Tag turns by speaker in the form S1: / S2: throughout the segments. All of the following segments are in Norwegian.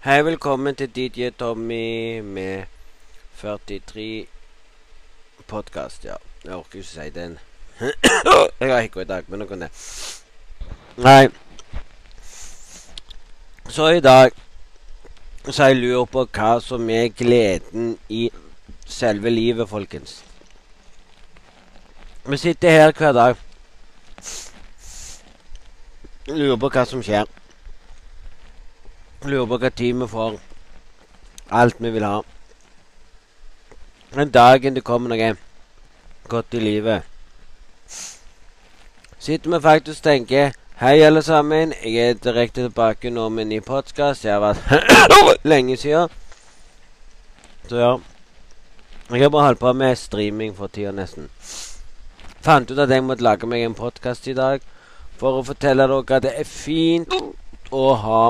S1: Hei, velkommen til DJ Tommy med 43 podkast. Ja, jeg orker ikke si den. jeg har hikka i dag, men nå kan det. Nei. Så i dag så jeg lurer på hva som er gleden i selve livet, folkens. Vi sitter her hver dag. Lurer på hva som skjer. Lurer på tid vi får alt vi vil ha. Den dagen det kommer noe godt i livet, sitter vi faktisk og tenker Hei, alle sammen. Jeg er direkte tilbake nå med en ny podkast. Jeg har vært lenge siden. Så ja. Jeg har bare holdt på med streaming for tida, nesten. Fant ut at jeg måtte lage meg en podkast i dag for å fortelle dere at det er fint å ha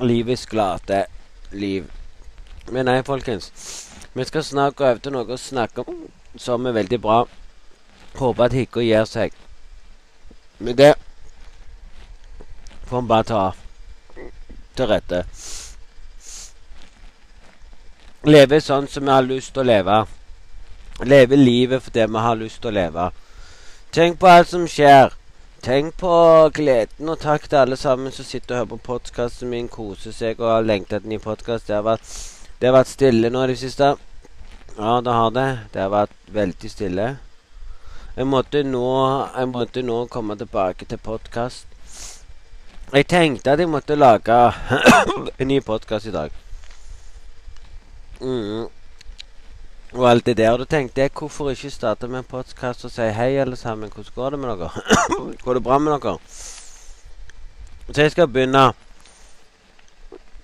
S1: livets glade liv. Men nei, folkens. Vi skal snart gå over til noe å snakke om som er veldig bra. Håper at hikka gir seg. Men det får vi bare ta til rette. Leve sånn som vi har lyst til å leve. Leve livet fordi vi har lyst til å leve. Tenk på alt som skjer. Tenk på gleden, og takk til alle sammen som sitter og hører på podkasten min, koser seg og har lengta etter ny podkast. Det, det har vært stille nå i det siste. Ja, det har det. Det har vært veldig stille. Jeg måtte nå, jeg måtte nå komme tilbake til podkast. Jeg tenkte at jeg måtte lage en ny podkast i dag. Mm. Og alt det der. Da tenkte jeg hvorfor ikke starte med en podkast og si hei, alle sammen. Hvordan går det med dere? går det bra med dere? Så jeg skal begynne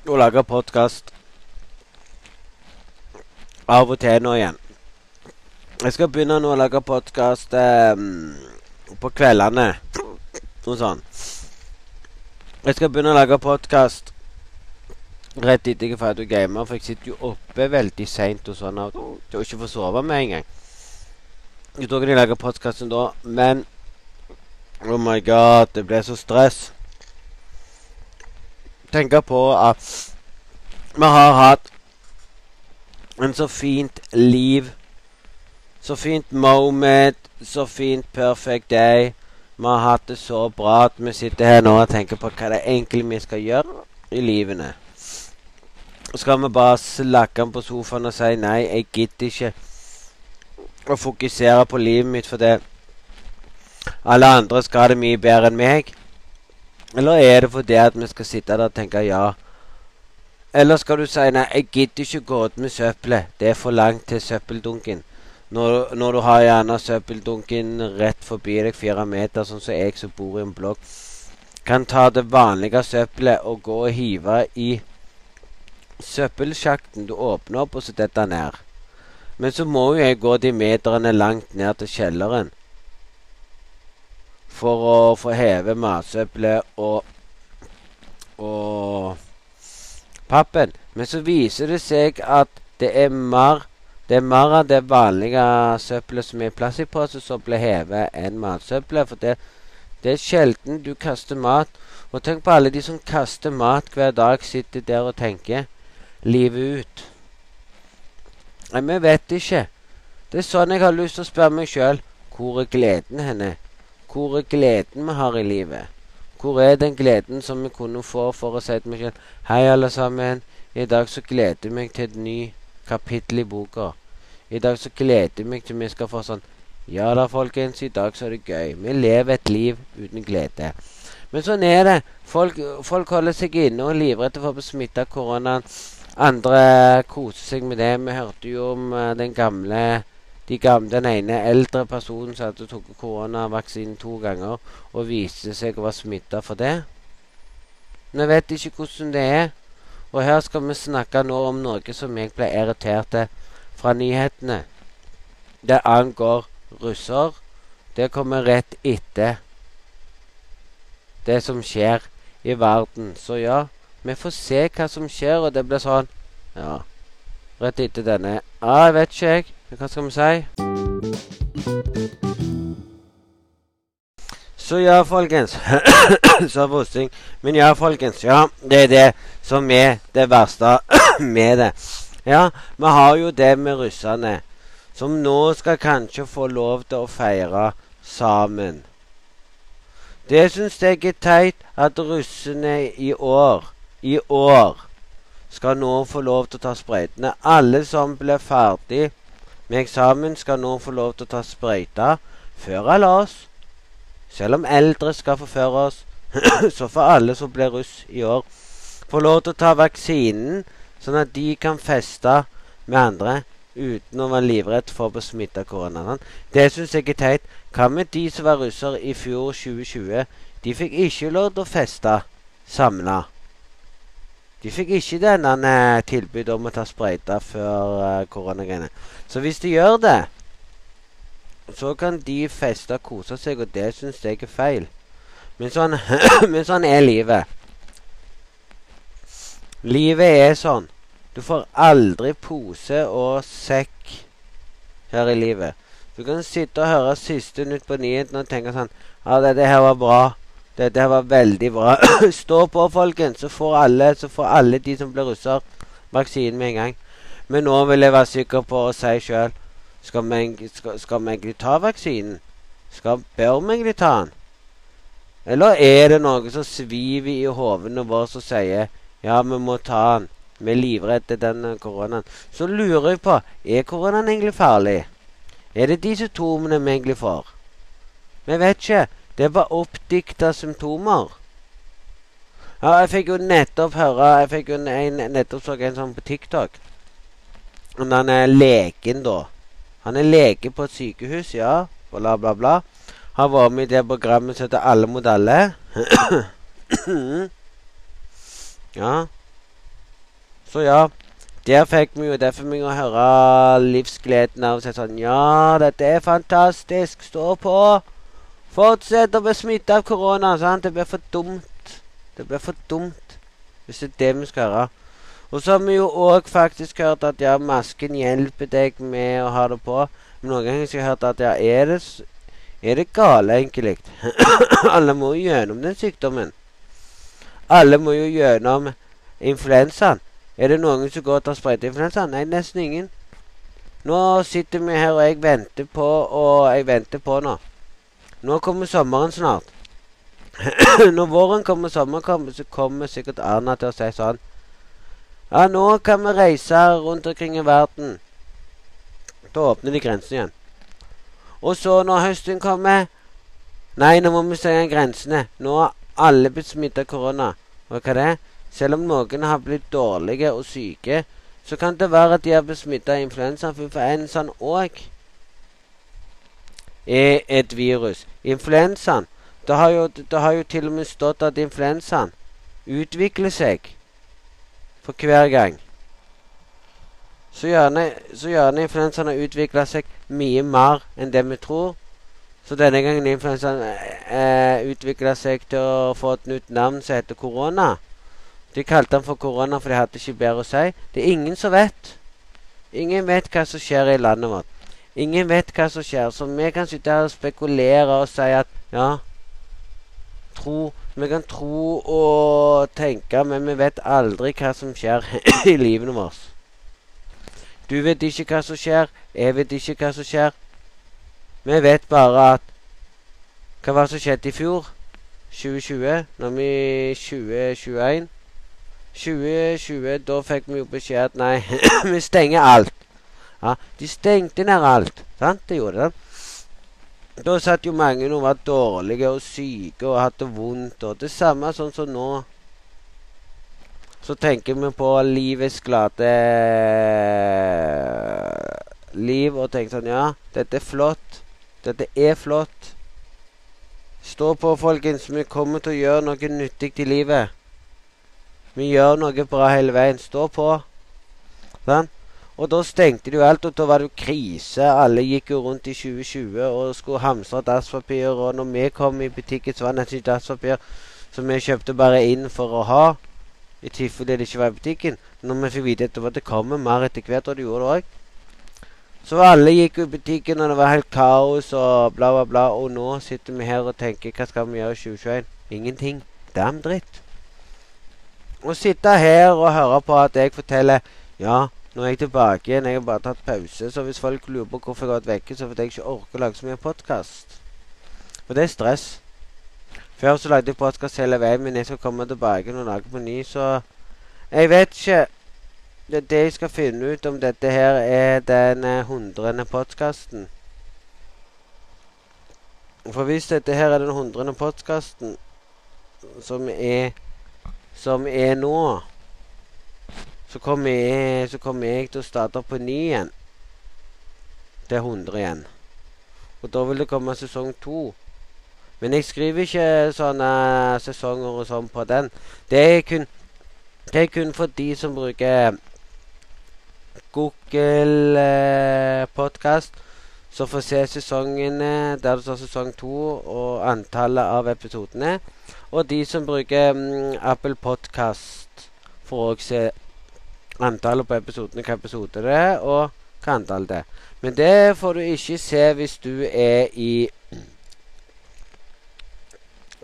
S1: å lage podkast av og til nå igjen. Jeg skal begynne nå å lage podkast eh, på kveldene. Noe sånt. Jeg skal begynne å lage podkast rett etter jeg er ferdig å game, for jeg sitter jo oppe veldig seint og sånn og du å ikke få sove med en gang. Jeg tror ikke jeg lager podkasten da, men Oh my god, det ble så stress. Tenke på at vi har hatt en så fint liv. Så fint moment. Så fint perfect day. Vi har hatt det så bra at vi sitter her nå og tenker på hva det egentlig vi skal gjøre i livene. Skal vi bare slakke den på sofaen og si nei, jeg gidder ikke å fokusere på livet mitt fordi alle andre skal ha det mye bedre enn meg? Eller er det fordi at vi skal sitte der og tenke ja? Eller skal du si nei, jeg gidder ikke gå ut med søppelet, det er for langt til søppeldunken. Når, når, du har gjerne søppeldunken rett forbi deg fire meter, sånn som jeg som bor i en blokk, kan ta det vanlige søppelet og gå og hive i søppelsjakten du åpner opp, og så detter ned. Men så må jo jeg gå de meterne langt ned til kjelleren for å få heve matsøppelet og og pappen. Men så viser det seg at det er mer det er mer av det vanlige søppelet som er i plastpose, som blir hevet enn matsøppelet. For det, det er sjelden du kaster mat. Og tenk på alle de som kaster mat hver dag, sitter der og tenker livet ut. Nei, vi vet ikke. Det er sånn jeg har lyst til å spørre meg sjøl. Hvor er gleden henne? Hvor er gleden vi har i livet? Hvor er den gleden som vi kunne få for å si til meg sjøl Hei, alle sammen. I dag så gleder jeg meg til et ny kapittel i boka. I dag så gleder jeg meg til vi skal få sånn Ja da, folkens. I dag så er det gøy. Vi lever et liv uten glede. Men sånn er det. Folk, folk holder seg inne og er livredde for å bli smitta av koronaen. Andre koser seg med det. Vi hørte jo om uh, den gamle de gamle, Den ene eldre personen som hadde tatt koronavaksinen to ganger og viste seg å være smitta for det. Vi vet ikke hvordan det er. Og her skal vi snakke nå om noe som jeg ble irritert fra nyhetene. Det angår russer. Det kommer rett etter det som skjer i verden. Så ja, vi får se hva som skjer, og det blir sånn Ja, rett etter denne. Ja, jeg vet ikke, jeg. Hva skal vi si? Så ja, folkens. Sa Bosting. Men ja, folkens. Ja, det er det som er det verste med det. Ja, vi har jo det med russerne, som nå skal kanskje få lov til å feire sammen. Det syns jeg er teit at russene i år, i år, skal nå få lov til å ta sprøytene. Alle som blir ferdig med eksamen, skal nå få lov til å ta sprøyta før eller oss. Selv om eldre skal forføre oss, så får alle som blir russ i år, få lov til å ta vaksinen, sånn at de kan feste med andre uten å være livredd for å bli smitta av. Det syns jeg er teit. Hva med de som var russer i fjor 2020? De fikk ikke lov til å feste samla. De fikk ikke denne tilbudet om å ta sprøyte før uh, koronagreiene. Så hvis de gjør det, så kan de feste og kose seg, og det syns jeg er feil. Men sånn, men sånn er livet. Livet er sånn. Du får aldri pose og sekk her i livet. Du kan sitte og høre siste nytt på nyhetene og tenke sånn Ja, dette her var bra. Dette var veldig bra. Stå på, folkens, så får alle, så får alle de som blir russer, vaksinen med en gang. Men nå vil jeg være sikker på å si sjøl skal vi, egentlig ta vaksinen? Skal, bør vi egentlig ta den? Eller er det noe som sviver i hodene våre som sier ja, vi må ta den. Vi er livredde den koronaen. Så lurer jeg på er koronaen egentlig farlig. Er det de symptomene vi egentlig får? Vi vet ikke. Det er bare oppdikta symptomer. Ja, jeg fikk jo nettopp høre Jeg fikk jo en, nettopp så en sånn på TikTok om den legen, da. Han er lege på et sykehus, ja. Bla, bla, bla. Har vært med i det programmet som heter Alle mot alle. ja. Så ja. Der fikk vi jo derfor vi å høre livsgleden av å si sånn Ja, dette er fantastisk. Stå på. Fortsett å bli smitta av korona. Sant? Det blir for dumt. Det blir for dumt hvis det er det vi skal høre. Og så har vi jo òg faktisk hørt at ja, masken hjelper deg med å ha det på. Men noen ganger har jeg hørt at ja, er det, er det gale, egentlig? Alle må jo gjennom den sykdommen. Alle må jo gjennom influensaen. Er det noen som går og tar sprøyteinfluensa? Nei, nesten ingen. Nå sitter vi her, og jeg venter på, og jeg venter på nå. Nå kommer sommeren snart. Når våren kommer, sommeren kommer, så kommer sikkert Erna til å si sånn ja, nå kan vi reise rundt omkring i verden. Da åpner de grensene igjen. Og så, når høsten kommer Nei, nå må vi stenge grensene. Nå har alle blitt smittet av korona. Og hva er det? Selv om noen har blitt dårlige og syke, så kan det være at de har blitt smittet av influensa. For sånn òg er et virus. Influensaen det har, jo, det har jo til og med stått at influensaen utvikler seg for hver gang. Så gjerne, så gjerne influensaen har utvikla seg mye mer enn det vi tror. Så denne gangen influensaen eh, utvikla seg til å få et nytt navn som heter korona. De kalte den for korona, for de hadde ikke bedre å si. Det er ingen som vet. Ingen vet hva som skjer i landet vårt. Ingen vet hva som skjer. Så vi kan sitte her og spekulere og si at ja, tro Vi kan tro og tenke, men vi vet aldri hva som skjer i livene våre. Du vet ikke hva som skjer. Jeg vet ikke hva som skjer. Vi vet bare at Hva var det som skjedde i fjor? 2020? Nå er vi 2021. 2020, da fikk vi jo beskjed at nei, vi stenger alt. Ja, De stengte ned alt. Sant? Det gjorde det. Da satt jo mange og var dårlige og syke og hadde vondt. Og det samme sånn som nå. Så tenker vi på livets glade liv og tenker sånn Ja, dette er flott. Dette er flott. Stå på, folkens. Vi kommer til å gjøre noe nyttig i livet. Vi gjør noe bra hele veien. Stå på. Sånn? Og da stengte de jo alt, og da var det jo krise. Alle gikk jo rundt i 2020 og skulle hamstre dasspapir. Og når vi kom i butikken, så var det nesten ikke dasspapir. Så vi kjøpte bare inn for å ha, i tilfelle det ikke var i butikken. Når vi fikk vite at det kommer mer etter hvert, og det gjorde det òg. Så alle gikk jo i butikken, og det var helt kaos og bla, bla, bla. Og nå sitter vi her og tenker hva skal vi gjøre i 2021? Ingenting. Damn dritt. Å sitte her og høre på at jeg forteller Ja, nå er jeg tilbake igjen. Jeg har bare tatt pause. Så hvis folk lurer på hvorfor jeg har vært vekke, så fordi jeg ikke orker å lage så mye podkast. For det er stress. Før så lagde jeg podkast hele veien, men jeg skal komme tilbake noen dager på ny, så Jeg vet ikke. Det er jeg skal finne ut om dette her er den hundrende podkasten. For hvis dette her er den hundrende podkasten som er som er nå, så kommer, jeg, kom jeg til å starte på ny igjen. Er 100 igjen. Og da vil det komme sesong to. Men jeg skriver ikke sånne sesonger og sånn på den. Det er kun, det er kun for de som bruker Google podkast. Podcast. Så får se sesongene der det står sesong to og antallet av episodene. Og de som bruker mm, Apple Podcast, får òg se antallet på episodene, hva episode det er, og hva antall det er. Men det får du ikke se hvis du er i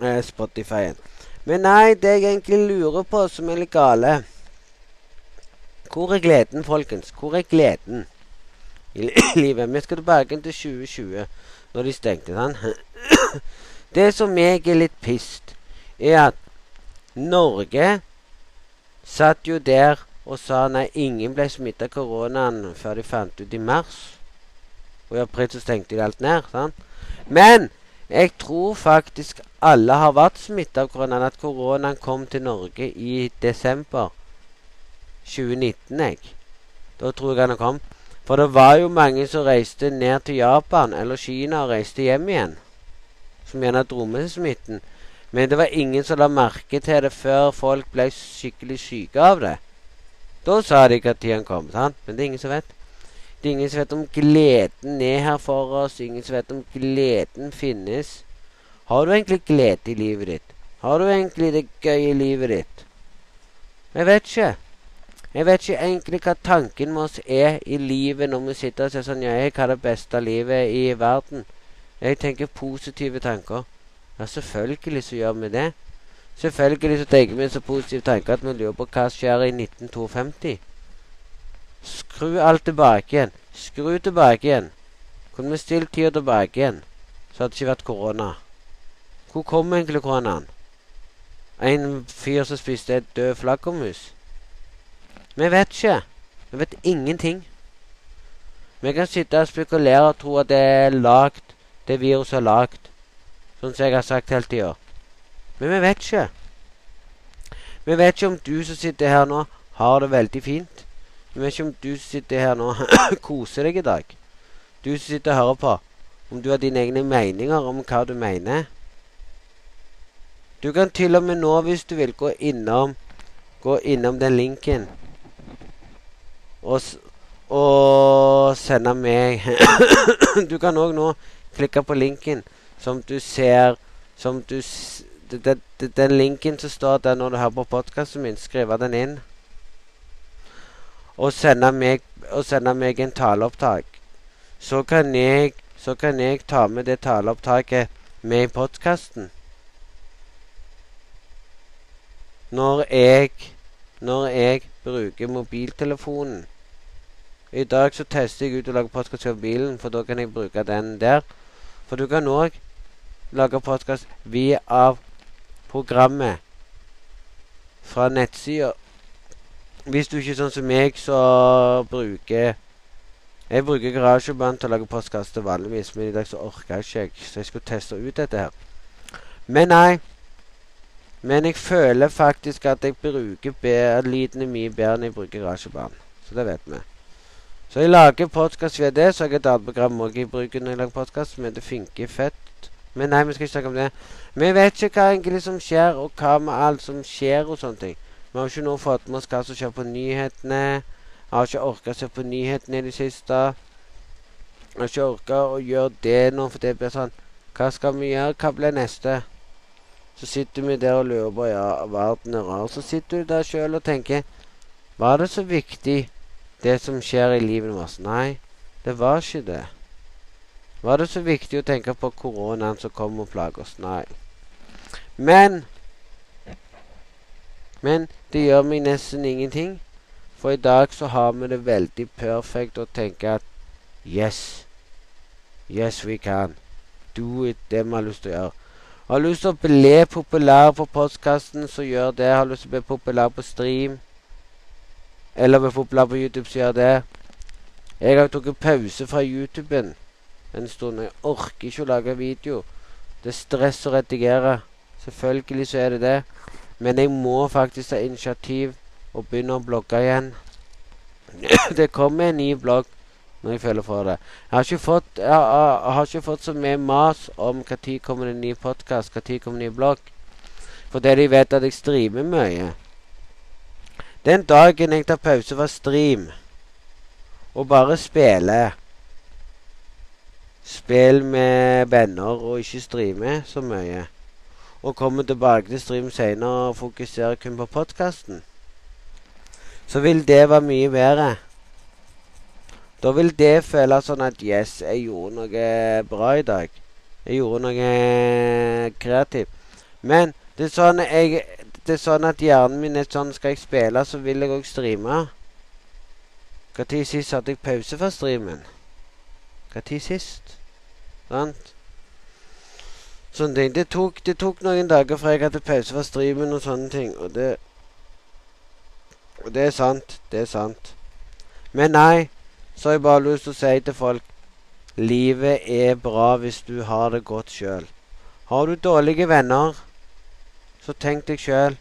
S1: eh, Spotify-en. Men nei, det jeg egentlig lurer på, som er litt gale Hvor er gleden, folkens? Hvor er gleden i livet? Vi skal tilbake til 2020, når de stengte den. Det som jeg er litt pissed, er at Norge satt jo der og sa nei, ingen ble smitta av koronaen før de fant ut i mars. Og i april så stengte de alt ned. sant? Men jeg tror faktisk alle har vært smitta av koronaen. At koronaen kom til Norge i desember 2019, jeg. Da tror jeg han kom. For det var jo mange som reiste ned til Japan eller Kina og reiste hjem igjen. Som gjerne dro med seg smitten. Men det var ingen som la merke til det før folk ble skikkelig syke av det. Da sa de ikke at tiden kom, sant? Men det er ingen som vet. Det er ingen som vet om gleden er her for oss. Ingen som vet om gleden finnes. Har du egentlig glede i livet ditt? Har du egentlig det gøy i livet ditt? Jeg vet ikke. Jeg vet ikke egentlig hva tanken med oss er i livet når vi sitter og sier sånn Ja, jeg har det beste livet i verden. Jeg tenker positive tanker. Ja, selvfølgelig så gjør vi det. Selvfølgelig så tenker vi så positive tanker at vi lurer på hva skjer i 1952. Skru alt tilbake igjen. Skru tilbake igjen. Kunne vi stilt tida tilbake igjen, så hadde det ikke vært korona. Hvor kom egentlig koronaen? En fyr som spiste et død flaggermus? Vi vet ikke. Vi vet ingenting. Vi kan sitte og spekulere og tro at det er lagd, det viruset er lagd. Sånn som jeg har sagt hele tida. Men vi vet ikke. Vi vet ikke om du som sitter her nå, har det veldig fint. Vi vet ikke om du som sitter her nå koser deg i dag. Du som sitter og hører på. Om du har dine egne meninger om hva du mener. Du kan til og med nå, hvis du vil, gå innom Gå innom den linken og, og sende meg Du kan òg nå klikke på linken som du ser Som du den, den linken som står der når du hører på podkasten min, skrive den inn og sende meg, og sende meg en taleopptak. Så kan, jeg, så kan jeg ta med det taleopptaket med i podkasten. Når jeg Når jeg bruker mobiltelefonen. I dag så tester jeg ut å lage podkast på bilen, for da kan jeg bruke den der. For du kan òg lage podkast via programmet fra nettsida hvis du ikke er sånn som meg, så bruker Jeg bruker garasjebånd til å lage postkasse vanligvis, men i dag så orker jeg ikke, så jeg skulle teste ut dette her. Men nei. Men jeg føler faktisk at jeg bruker lydene mye bedre enn jeg bruker garasjebånd. Så det vet vi. Så jeg lager podkast via det. Så har jeg et annet program også jeg bruker når jeg lager podkast, som heter Funky Fett. Men nei, vi skal ikke snakke om det. Vi vet ikke hva egentlig som skjer, og hva med alt som skjer og sånne ting. Vi har ikke nå fått med oss hva som skjer på nyhetene. Jeg har ikke orka å se på nyhetene i det siste. Jeg har ikke orka å gjøre det nå, for det blir sånn Hva skal vi gjøre? Hva blir neste? Så sitter vi der og lurer på Ja, verden er rar. Så sitter du der sjøl og tenker Var det så viktig, det som skjer i livet vårt? Nei, Det var ikke det. Var det så viktig å tenke på koronaen som kom og plager oss? Nei. Men Men det gjør meg nesten ingenting. For i dag så har vi det veldig perfekt å tenke at Yes. Yes, we can. Do it. Det vi har lyst til å gjøre. Har lyst til å bli populær på postkassen, så gjør det. Har lyst til å bli populær på stream, eller bli populær på YouTube, så gjør det. Jeg har tatt pause fra YouTuben en stund. Jeg orker ikke å lage video. Det er stress å redigere. Selvfølgelig så er det det. Men jeg må faktisk ta initiativ og begynne å blogge igjen. det kommer en ny blogg når jeg føler for det. Jeg har ikke fått, jeg har, jeg har ikke fått så mye mas om når kommer en ny podkast, når kommer en ny blogg. Fordi de vet at jeg streamer mye. Den dagen jeg tar pause fra stream og bare spiller Spill med venner og ikke streame så mye. Og kommer tilbake til stream senere og fokuserer kun på podkasten. Så vil det være mye bedre. Da vil det føles sånn at yes, jeg gjorde noe bra i dag. Jeg gjorde noe kreativt. Men det er sånn, jeg, det er sånn at hjernen min er sånn Skal jeg spille, så vil jeg òg streame. Når sist hadde jeg pause fra streamen? Når sist? Sant? Sånne ting. Det tok, det tok, noen dager fra jeg hadde pause fra streamen og sånne ting. Og det Og det er sant. Det er sant. Men nei, så har jeg bare lyst til å si til folk Livet er bra hvis du har det godt sjøl. Har du dårlige venner, så tenk deg sjøl.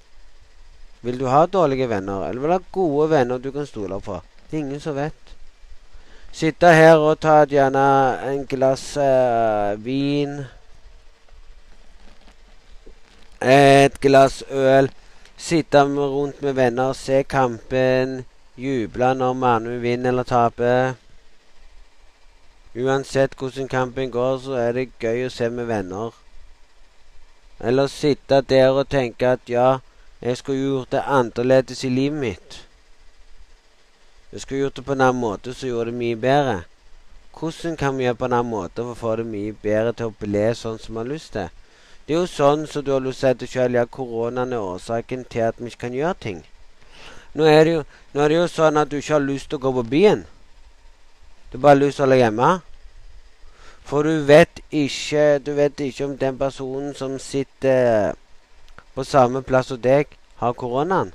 S1: Vil du ha dårlige venner, eller vil du ha gode venner du kan stole på? Det er ingen som vet. Sitte her og ta gjerne en glass eh, vin. Et glass øl. Sitte rundt med venner, se kampen Juble når Manu vinner eller taper. Uansett hvordan kampen går, så er det gøy å se med venner. Eller sitte der og tenke at ja, jeg skulle gjort det annerledes i livet mitt. Jeg skulle gjort det på en annen måte som gjorde det mye bedre. Hvordan kan vi gjøre på en annen måte for å få det mye bedre til å bli sånn som vi har lyst til? Det er jo sånn som du har si sjøl, ja, koronaen er årsaken til at vi ikke kan gjøre ting. Nå er, jo, nå er det jo sånn at du ikke har lyst til å gå på byen. Du bare har lyst til å holde hjemme. For du vet ikke Du vet ikke om den personen som sitter på samme plass som deg, har koronaen.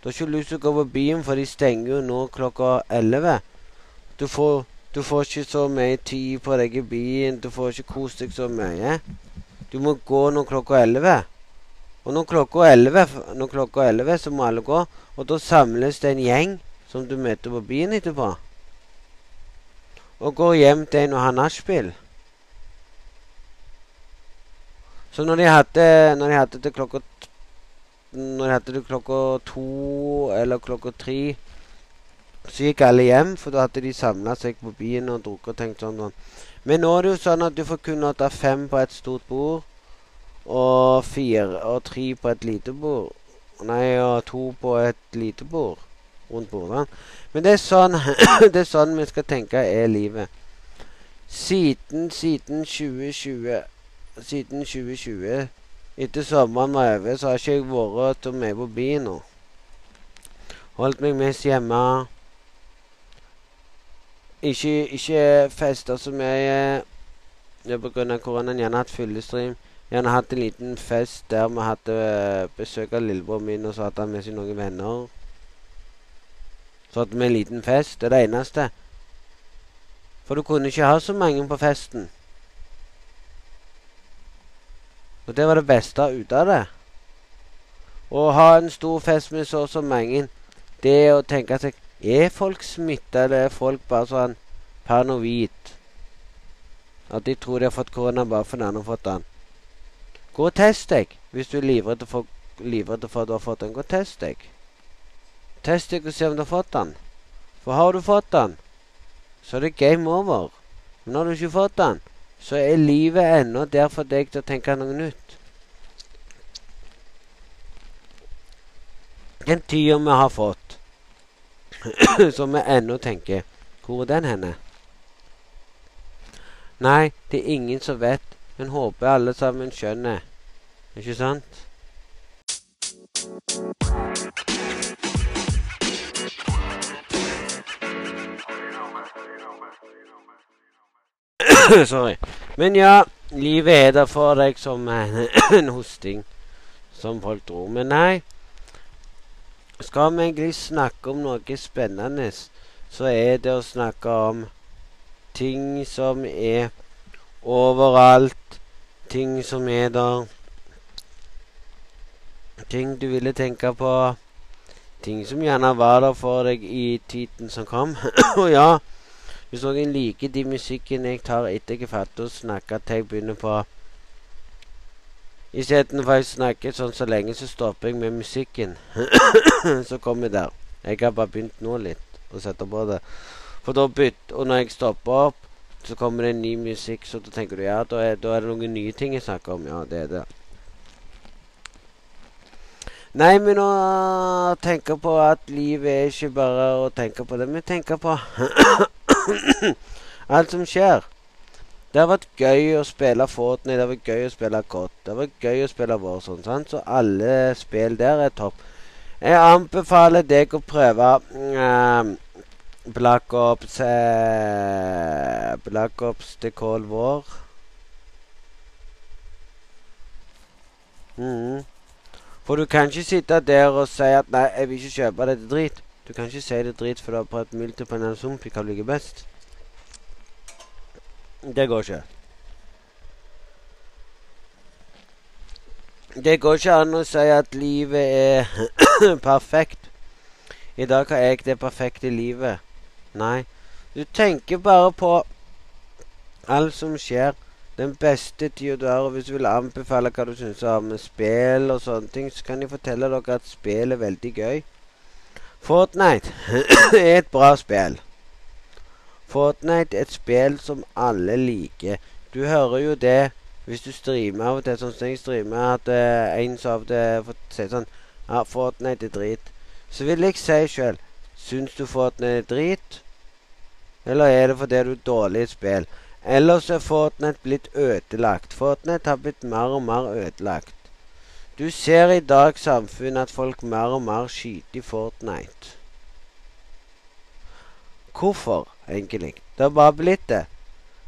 S1: Du har ikke lyst til å gå på byen, for de stenger jo nå klokka elleve. Du får, du får ikke så mye tid på deg i byen. Du får ikke kost deg så mye. Du må gå når klokka elleve. Og når klokka er 11, når klokka er 11, så må alle gå. Og da samles det en gjeng som du møter på byen etterpå. Og går hjem til en og har nachspiel. Så når de hadde, når de hadde til klokka Når de hadde til klokka to eller klokka tre, så gikk alle hjem, for da hadde de samla seg på byen og drukket og tenkt sånn, sånn. Men nå er det jo sånn at du får kun ta fem på et stort bord og fire og tre på et lite bord. Nei, og to på et lite bord. Rundt bordet. Men det er sånn det er sånn vi skal tenke er livet. Siden, siden 2020 Siden 2020, etter sommeren var over, så har ikke jeg vært så mye på byen nå. Holdt meg mest hjemme. Ikke, ikke festa så mye. ja, av koronaen. Gjerne hatt fyllestream. Gjerne hatt en liten fest der vi hadde eh, besøk av lillebroren min, og så hadde han med seg noen venner. Så hadde vi en liten fest. Det er det eneste. For du kunne ikke ha så mange på festen. Og det var det beste ut av det. Å ha en stor fest med så og så mange, det å tenke seg Er folk smitta, eller er folk bare sånn paranoid? At de tror de har fått korona bare fordi andre har fått den. Gå og test deg. Hvis du er livredd for, livredd for at du har fått den, gå og test deg. Test deg og se om du har fått den. For har du fått den, så er det game over. Men har du ikke fått den, så er livet ennå der for deg til å tenke noe nytt. Den tida vi har fått, som vi ennå tenker Hvor er den henne? Nei, det er ingen som vet, men håper alle sammen skjønner. Ikke sant? Sorry. Men ja, livet er der for deg som en hosting, som folk tror. Men nei, skal vi egentlig snakke om noe spennende, så er det å snakke om ting som er overalt. Ting som er der. Ting du ville tenke på. Ting som gjerne var der for deg i tiden som kom. Og ja, hvis noen liker de musikken jeg tar etter jeg er ferdig å snakke, til jeg begynner på Istedenfor å snakke sånn så lenge, så stopper jeg med musikken. så kommer jeg der. Jeg har bare begynt nå litt å sette på det. For da bytter Og når jeg stopper opp, så kommer det ny musikk, så da tenker du ja, da er, da er det noen nye ting jeg snakker om. Ja, det er det. Nei, men å tenke på at livet er ikke bare å tenke på det, men tenke på alt som skjer. Det har vært gøy å spille Fortnite, det har vært gøy å spille COD, det har vært gøy å spille Warzone, sant? så alle spill der er topp. Jeg anbefaler deg å prøve um, Black Ops uh, Black Ops The Cold War. Mm. For du kan ikke sitte der og si at 'nei, jeg vil ikke kjøpe dette drit'. Du kan ikke si det drit for du har prøvd multiplayer zombie hva liker best. Det går ikke. Det går ikke an å si at livet er perfekt. I dag har jeg det perfekte livet. Nei. Du tenker bare på alt som skjer. Den beste tida du har. Og hvis du vil anbefale hva du syns om spill og sånne ting, så kan jeg fortelle dere at spill er veldig gøy. Fortnite er et bra spill. Fortnite er et spill som alle liker. Du hører jo det hvis du streamer av og til, sånn som jeg streamer, at uh, en som av det sier sånn Ja, Fortnite er drit. Så vil jeg si sjøl Syns du Fortnite er drit? Eller er det fordi du er dårlig i spill? Ellers er Fortnite blitt ødelagt. Fortnite har blitt mer og mer ødelagt. Du ser i dag samfunnet at folk mer og mer skyter i Fortnite. Hvorfor, egentlig? Det har bare blitt det.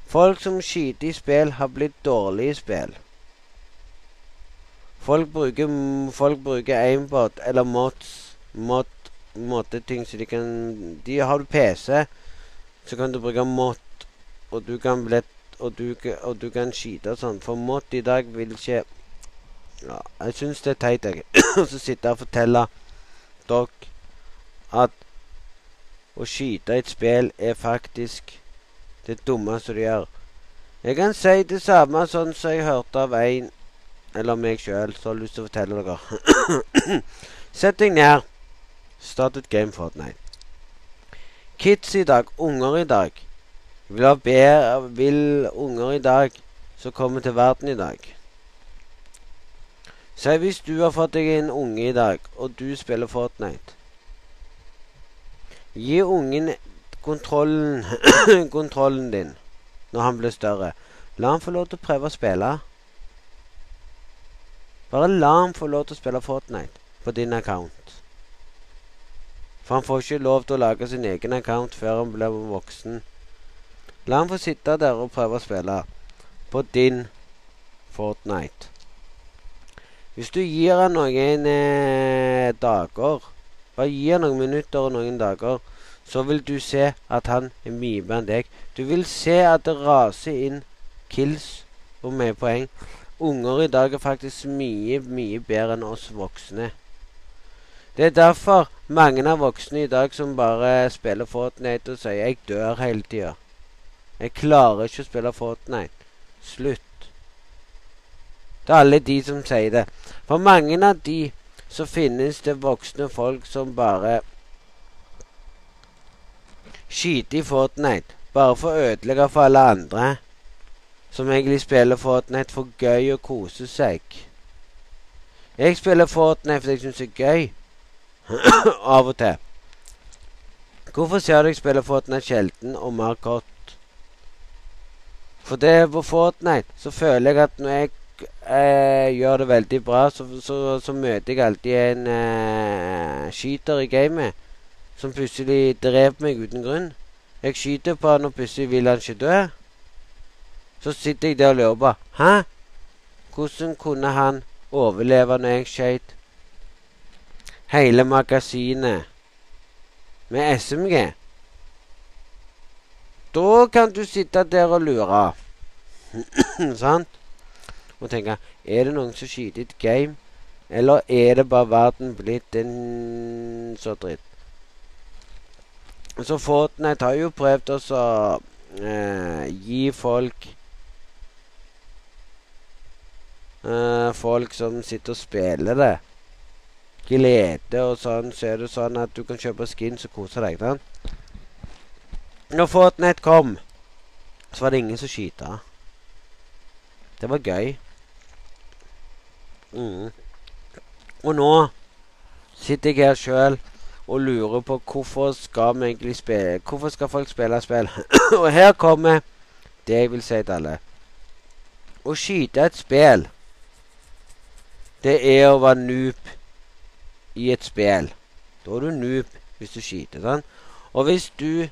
S1: Folk som skyter i spill, har blitt dårlige i spill. Folk bruker, folk bruker aimbot eller mods, mod, moddeting så de kan de Har du PC, så kan du bruke mod, og du kan blitt og du, og du kan skyte og sånn. For mot i dag vil ikke ja, Jeg syns det er teit, jeg. å sitte og fortelle dere at å skyte et spill er faktisk det dummeste du gjør. Jeg kan si det samme sånn som jeg hørte av en eller meg sjøl som har lyst til å fortelle dere. Sett deg ned. Start et game Fortnite. Kids i dag, unger i dag, vil ha bedre Vil unger i dag som kommer til verden i dag Si hvis du har fått deg en unge i dag, og du spiller Fortnite. Gi ungen kontrollen, kontrollen din når han blir større. La han få lov til å prøve å spille. Bare la han få lov til å spille Fortnite på din account. For han får ikke lov til å lage sin egen account før han blir voksen. La han få sitte der og prøve å spille på din Fortnite. Hvis du gir han noen eh, dager, bare gir noen minutter og noen dager, så vil du se at han er mye bedre enn deg. Du vil se at det raser inn kills og mye poeng. Unger i dag er faktisk mye, mye bedre enn oss voksne. Det er derfor mange av voksne i dag som bare spiller Fortnite og sier 'jeg dør hele tida'. Jeg klarer ikke å spille Fortnite. Slutt. Det er alle de som sier det. For mange av de så finnes det voksne folk som bare skyter i Fortnite bare for å ødelegge for alle andre som egentlig spiller Fortnite for gøy å kose seg. Jeg spiller Fortnite fordi jeg syns det er gøy. Av og til. Hvorfor ser du jeg spiller Fortnite sjelden og mer kort? For det på Fortnite så føler jeg at når jeg eh, gjør det veldig bra, så, så, så møter jeg alltid en eh, skyter i gamet som plutselig dreper meg uten grunn. Jeg skyter på han, og plutselig vil han ikke dø. Så sitter jeg der og lurer på Hæ? Hvordan kunne han overleve når jeg skøyt? hele magasinet med SMG? Da kan du sitte der og lure. Sant? Og tenke Er det noen som skyter et game? Eller er det bare verden blitt en så dritt? Så Fortnite har jo prøvd å eh, gi folk eh, Folk som sitter og spiller det, glede og sånn, så er det sånn at du kan kjøpe skins og kose deg. Da. Når Fortnite kom, så var det ingen som skyta. Det var gøy. Mm. Og nå sitter jeg her sjøl og lurer på hvorfor skal vi egentlig spille Hvorfor skal folk spille spill? og her kommer det jeg vil si til alle. Å skyte et spill, det er å være noob i et spill. Da er du noob hvis du skyter. sånn. Og hvis du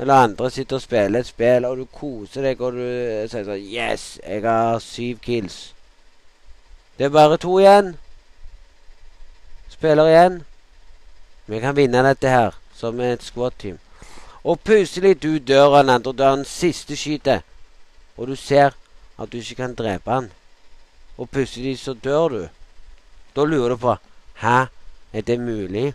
S1: eller andre sitter og spiller et spill, og du koser deg, og du sier sånn Yes, jeg har syv kills. Det er bare to igjen. Spiller igjen. Vi kan vinne dette her, som et squat-team. Og plutselig du dør han andre, døren siste skytet, og du ser at du ikke kan drepe han. Og plutselig så dør du. Da lurer du på Hæ, er det mulig?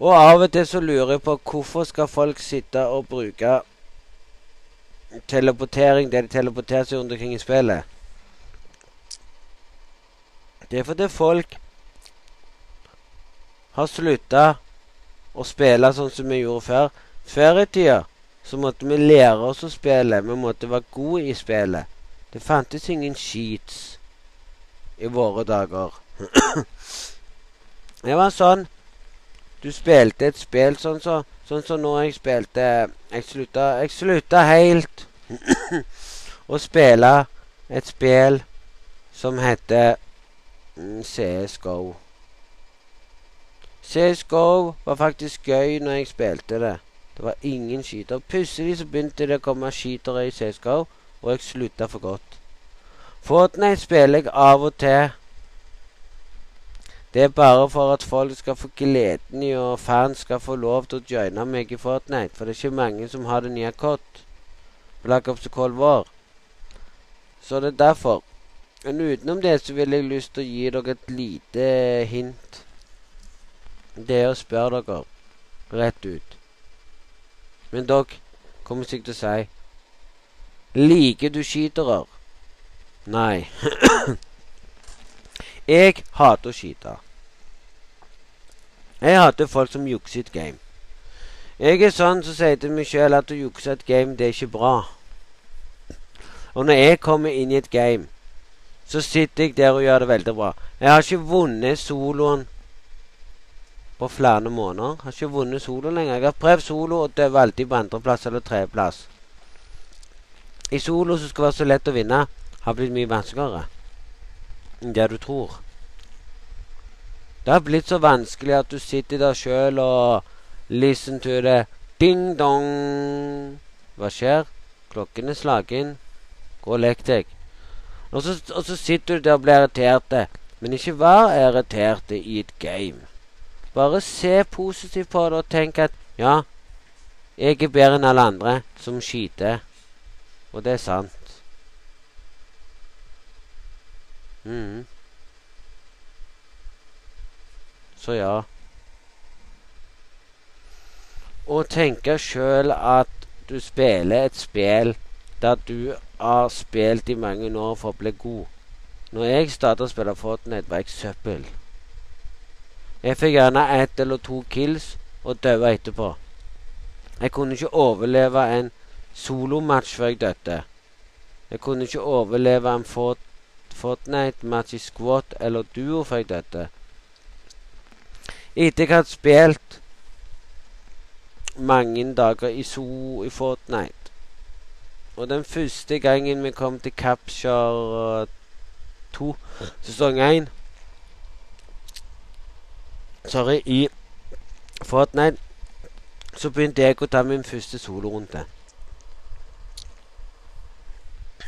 S1: Og av og til så lurer jeg på hvorfor skal folk sitte og bruke teleportering det de teleporterer seg rundt omkring i spillet. Det er fordi folk har slutta å spille sånn som vi gjorde før. Før i tida så måtte vi lære oss å spille. Vi måtte være gode i spillet. Det fantes ingen sheets i våre dager. det var sånn du spilte et spill sånn som så, sånn så når jeg spilte Jeg slutta, jeg slutta helt å spille et spill som heter CSGO. CSGO var faktisk gøy når jeg spilte det. Det var ingen skyter. Plutselig så begynte det å komme skytere i CSGO, og jeg slutta for godt. Fortnite spiller jeg av og til det er bare for at folk skal få gleden i, og fans skal få lov til å joine meg i Fortnite. For det er ikke mange som har det nye kott. Black Ops Cold War. Så det er derfor. Men utenom det så vil jeg lyst til å gi dere et lite hint. Det er å spørre dere rett ut. Men dere kommer sikkert til å si Liker du skytere? Nei. Jeg hater å skyte. Jeg hater folk som jukser et game. Jeg er sånn som sier til meg sjøl at å jukse et game, det er ikke bra. Og når jeg kommer inn i et game, så sitter jeg der og gjør det veldig bra. Jeg har ikke vunnet soloen på flere måneder. Jeg har ikke vunnet solo lenger. Jeg har prøvd solo, og det var alltid på andreplass eller tredjeplass. I solo som skal være så lett å vinne, har blitt mye vanskeligere enn det du tror. Det har blitt så vanskelig at du sitter der sjøl og listen to det. Ding-dong. Hva skjer? Klokken er slagen. Gå og lek deg. Og så, og så, sitter du der og blir irritert. Men ikke vær irritert i et game. Bare se positivt på det og tenk at ja, jeg er bedre enn alle andre som skyter. Og det er sant. Mm. Så ja. Å tenke sjøl at du spiller et spill der du har spilt i mange år for å bli god. Når jeg starta å spille Fortnite, var jeg søppel. Jeg fikk gjerne ett eller to kills og daua etterpå. Jeg kunne ikke overleve en solomatch før jeg døde. Jeg kunne ikke overleve en Fort Fortnite-match i squat eller Duo før jeg døde. Etter jeg hadde spilt mange dager i so i Fortnite Og den første gangen vi kom til Capture 2, sesong 1 Sorry, i Fortnite så begynte jeg å ta min første solorunde.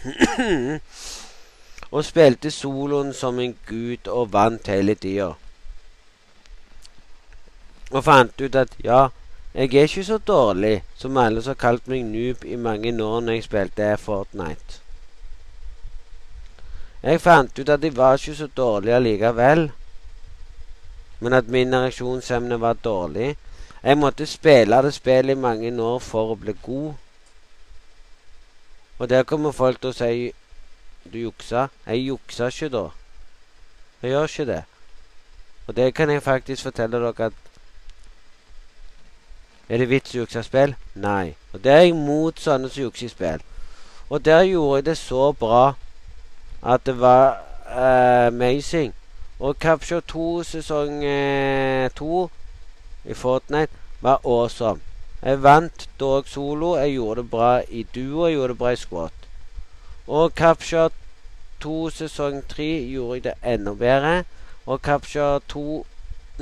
S1: og spilte soloen som en gud og vant hele tida. Og fant ut at ja, jeg er ikke så dårlig som alle som har kalt meg noob i mange år når jeg spilte Fortnite. Jeg fant ut at jeg var ikke så dårlig allikevel, men at min reaksjonsevne var dårlig. Jeg måtte spille det spillet i mange år for å bli god. Og der kommer folk til å si du juksa. Jeg juksa ikke da. Jeg gjør ikke det. Og det kan jeg faktisk fortelle dere at Er det vits å jukse spill? Nei. Og det er jeg mot sånne som jukser i spill. Og der gjorde jeg det så bra at det var uh, amazing. Og Capture 2 sesong 2 uh, i Fortnite var awesome. Jeg vant dog solo. Jeg gjorde det bra i duo, jeg gjorde det bra i squat. Og Capture 2 sesong 3 gjorde jeg det enda bedre. Og Capture 2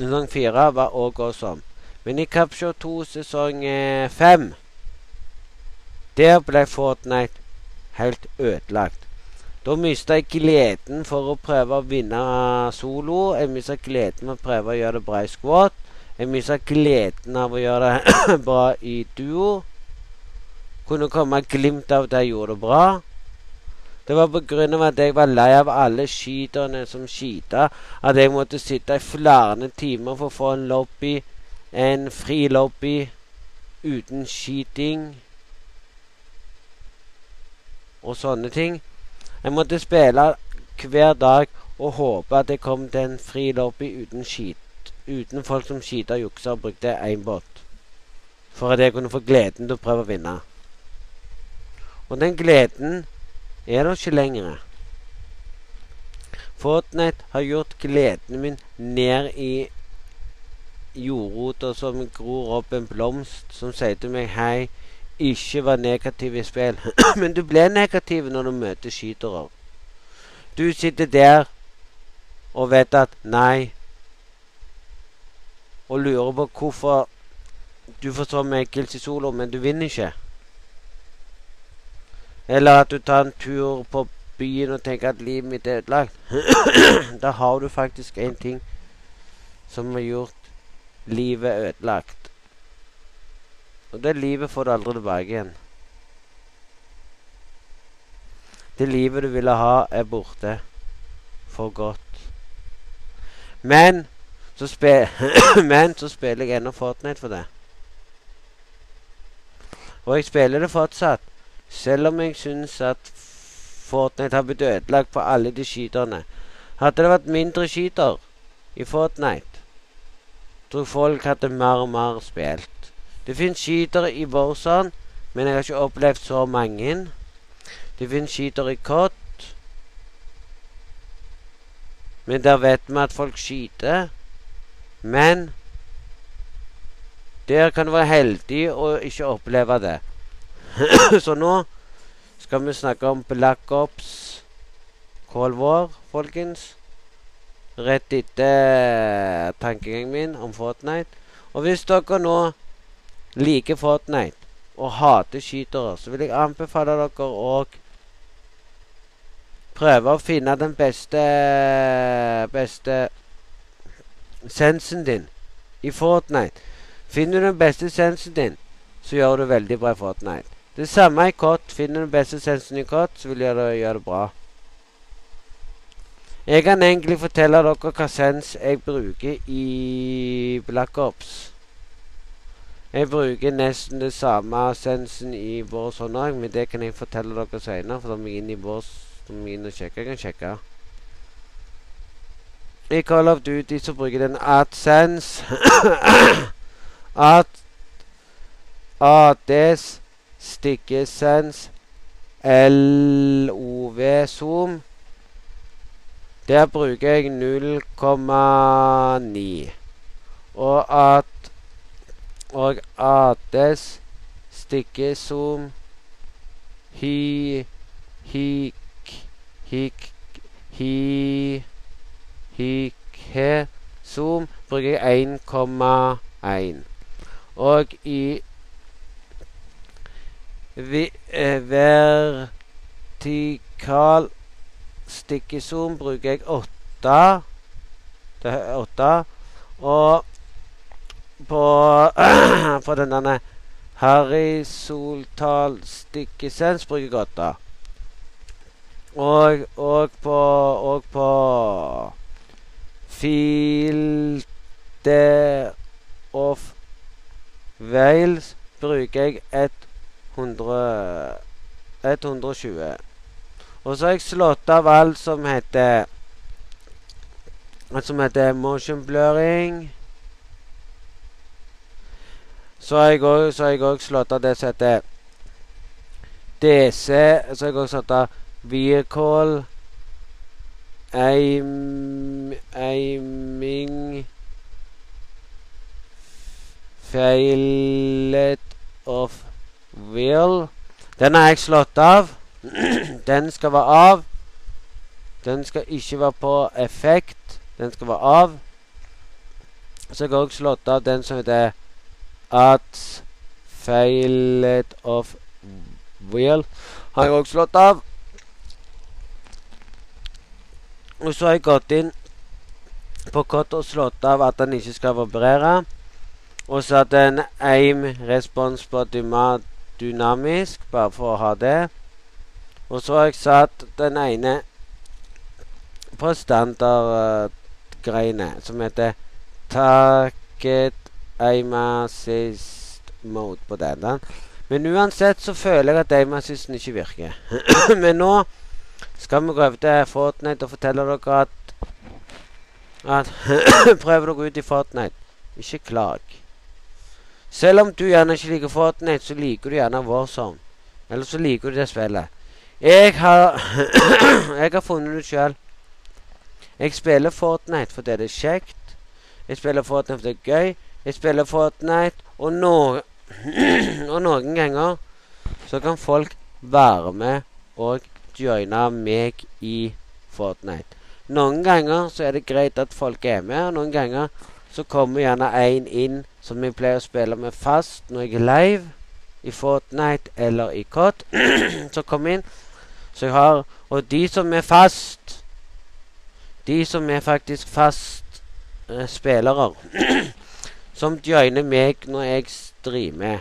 S1: sesong 4 var òg awesome. Men i Capture 2 sesong 5 eh, Der ble Fortnite helt ødelagt. Da mista jeg gleden for å prøve å vinne solo. Jeg mista gleden for å prøve å gjøre det bra i squat. Jeg mista gleden av å gjøre det bra i duo. Kunne komme glimt av at jeg gjorde det bra. Det var av at jeg var lei av alle skyterne som skita, At jeg måtte sitte i flere timer for å få en lobby, en frilobby uten skyting og sånne ting. Jeg måtte spille hver dag og håpe at jeg kom til en fri uten skyt uten folk som skita juksa og brukte båt. For at jeg kunne få gleden til å prøve å vinne. Og den gleden er da ikke lenger. Fortnite har gjort gleden min ned i jordrota som gror opp en blomst som sier til meg hei, ikke vær negativ i spill. Men du ble negativ når du møter skytere. Du sitter der og vet at nei, og lurer på hvorfor du får så mye kills i solo, men du vinner ikke. Eller at du tar en tur på byen og tenker at livet mitt er ødelagt. da har du faktisk én ting som har gjort livet ødelagt. Og det livet får du aldri tilbake igjen. Det livet du ville ha, er borte. For godt. Men så Men så spiller jeg ennå Fortnite for det. Og jeg spiller det fortsatt. Selv om jeg syns at Fortnite har blitt ødelagt på alle de skyterne. Hadde det vært mindre skyter i Fortnite, tror folk hadde mer og mer spilt. Det finnes skytere i Borsan, men jeg har ikke opplevd så mange. Det finnes skytere i COD. Men der vet vi at folk skyter. Men der kan du være heldig og ikke oppleve det. Så nå skal vi snakke om Black Ops Cold War, folkens. Rett etter tankegangen min om Fortnite. Og hvis dere nå liker Fortnite og hater skytere, så vil jeg anbefale dere å prøve å finne den beste beste sensen din i Fortnite. Finner du den beste sensen din, så gjør du veldig bra i Fortnite. Det samme i Kott, Finner du den beste sensen i Kott, så vil du gjøre det bra. Jeg kan egentlig fortelle dere hva sens jeg bruker i Black Ops. Jeg bruker nesten det samme sensen i vår sånn men det kan jeg fortelle dere senere. For da må jeg inn i vår, jeg inn og sjekke. Jeg kan sjekke. I Call of Duty så bruker den AdSense. At ADs stikkesens LOV Zoom. Der bruker jeg 0,9. Og at og ates stikkezoom hi, hik, hik, hi, hike, zoom bruker jeg 1,1. Og i vi, eh, vertikal stikkezoom bruker jeg åtte. Det er åtte. Og på, på den derne horisontal stikkesens bruker jeg åtte. Og, og på Og på filte of Wales bruker jeg 100 120. Og så har jeg slått av alt som heter Alt som heter motion blurring. Så har jeg òg slått av det som heter DC. Så har jeg òg slått av vehicle aim, aiming Failet of will. Den har jeg slått av. Den skal være av. Den skal ikke være på effekt. Den skal være av. Så jeg har også slått av den som heter at failed of will. Har jeg også slått av. Og så har jeg gått inn på kort og slått av at den ikke skal vibrere. Og så at en aim respons på dynamisk, bare for å ha det. Og så har jeg satt den ene på standardgreiene, uh, som heter Target Aim Assist Mode på den. Men uansett så føler jeg at aim assisten ikke virker. Men nå skal vi gå over til Fortnite og fortelle dere at at Prøv dere ut i Fortnite. Ikke klag. Selv om du gjerne ikke liker Fortnite, så liker du gjerne Warzone. Eller så liker du det spillet. Jeg har Jeg har funnet det sjøl. Jeg spiller Fortnite fordi det er kjekt. Jeg spiller Fortnite fordi det er gøy. Jeg spiller Fortnite, og, no og noen ganger så kan folk være med og joine meg i Fortnite. Noen ganger så er det greit at folk er med, og noen ganger så kommer gjerne én inn som jeg pleier å spille med fast når jeg er live i Fortnite eller i COD. så kom inn. Så jeg har Og de som er fast De som er faktisk fast eh, spillere Som joiner meg når jeg streamer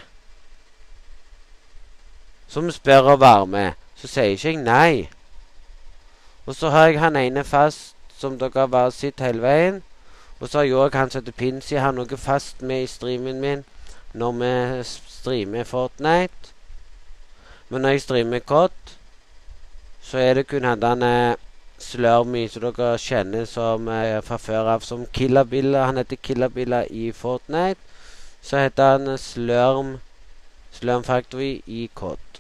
S1: Som spør å være med, så sier ikke jeg nei. Og så har jeg han ene fast som dere har bare sett hele veien. Og så har jeg òg han som heter Pinsy. Jeg har noe fast med i streamen min når vi streamer Fortnite. Men når jeg streamer COD, så er det kun han denne Slurmy som dere kjenner som eh, fra før av som Killabilla. Han heter Killabilla i Fortnite. Så heter han Slurm Slurm Factory i COD.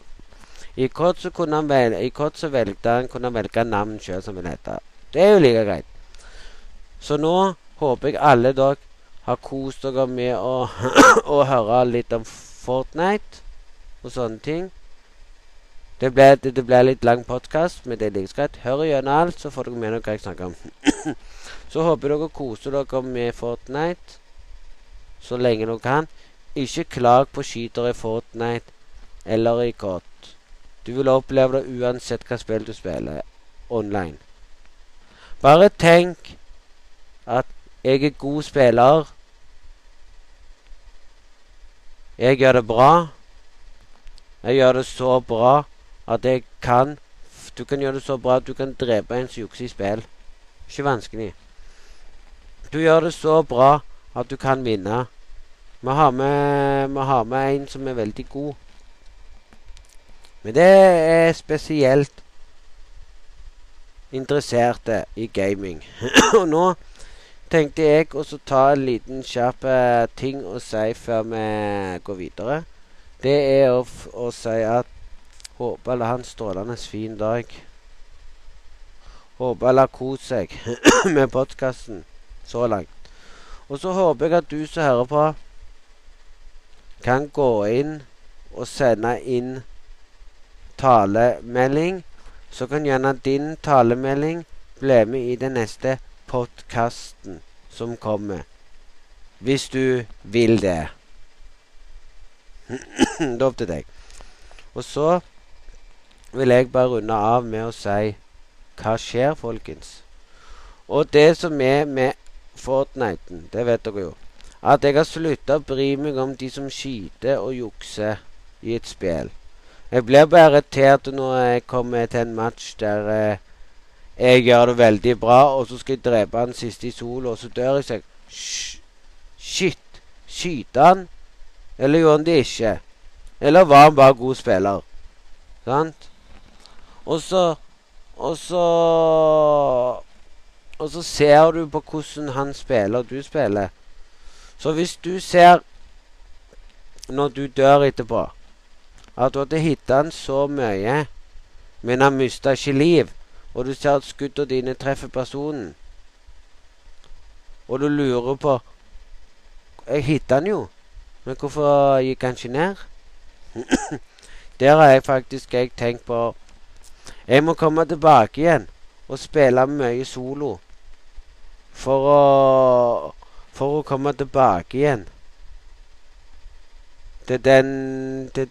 S1: I COD så, kunne han velge, i COD så velgte han, kunne han velge navn sjøl som vil hete. Det er jo like greit. Så nå håper jeg alle dere har kost dere med å, å høre litt om Fortnite og sånne ting. Det ble, det, det ble litt lang podkast, men det er like greit. Hør gjennom alt, så får dere med dere hva jeg snakker om. så håper dere koser dere med Fortnite så lenge dere kan. Ikke klag på skytere i Fortnite eller i kort. Du vil oppleve det uansett hva spill du spiller online. Bare tenk at jeg er god spiller. Jeg gjør det bra. Jeg gjør det så bra at jeg kan Du kan gjøre det så bra at du kan drepe en som jukser i spill. Ikke vanskelig. Du gjør det så bra at du kan vinne. Vi har med, vi har med en som er veldig god. Men det er spesielt interesserte i gaming. og nå tenkte jeg også ta en liten kjapp eh, ting å si før vi går videre. Det er å, å si at håper alle har en strålende fin dag. Håper alle har kost seg med podkasten så langt. Og så håper jeg at du som hører på, kan gå inn og sende inn talemelding, så kan gjerne din talemelding bli med i den neste podkasten som kommer. Hvis du vil det. Lov til deg. Og så vil jeg bare runde av med å si hva skjer, folkens? Og det som er med Fortniten, det vet dere jo, at jeg har slutta å bry meg om de som skyter og jukser i et spill. Jeg blir bare irritert når jeg kommer til en match der eh, jeg gjør det veldig bra, og så skal jeg drepe han siste i solo, og så dør jeg. Så jeg Shit! Skyter han? Eller gjorde han det ikke? Eller var han bare god spiller? Sant? Og så Og så Og så ser du på hvordan han spiller, og du spiller. Så hvis du ser når du dør etterpå, at du hadde hitta han så mye, men han mista ikke liv, og du ser at skuddene dine treffer personen, og du lurer på Jeg hitta han jo, men hvorfor gikk han ikke ned? Der har jeg faktisk jeg tenkt på Jeg må komme tilbake igjen og spille mye solo for å For å komme tilbake igjen til den til,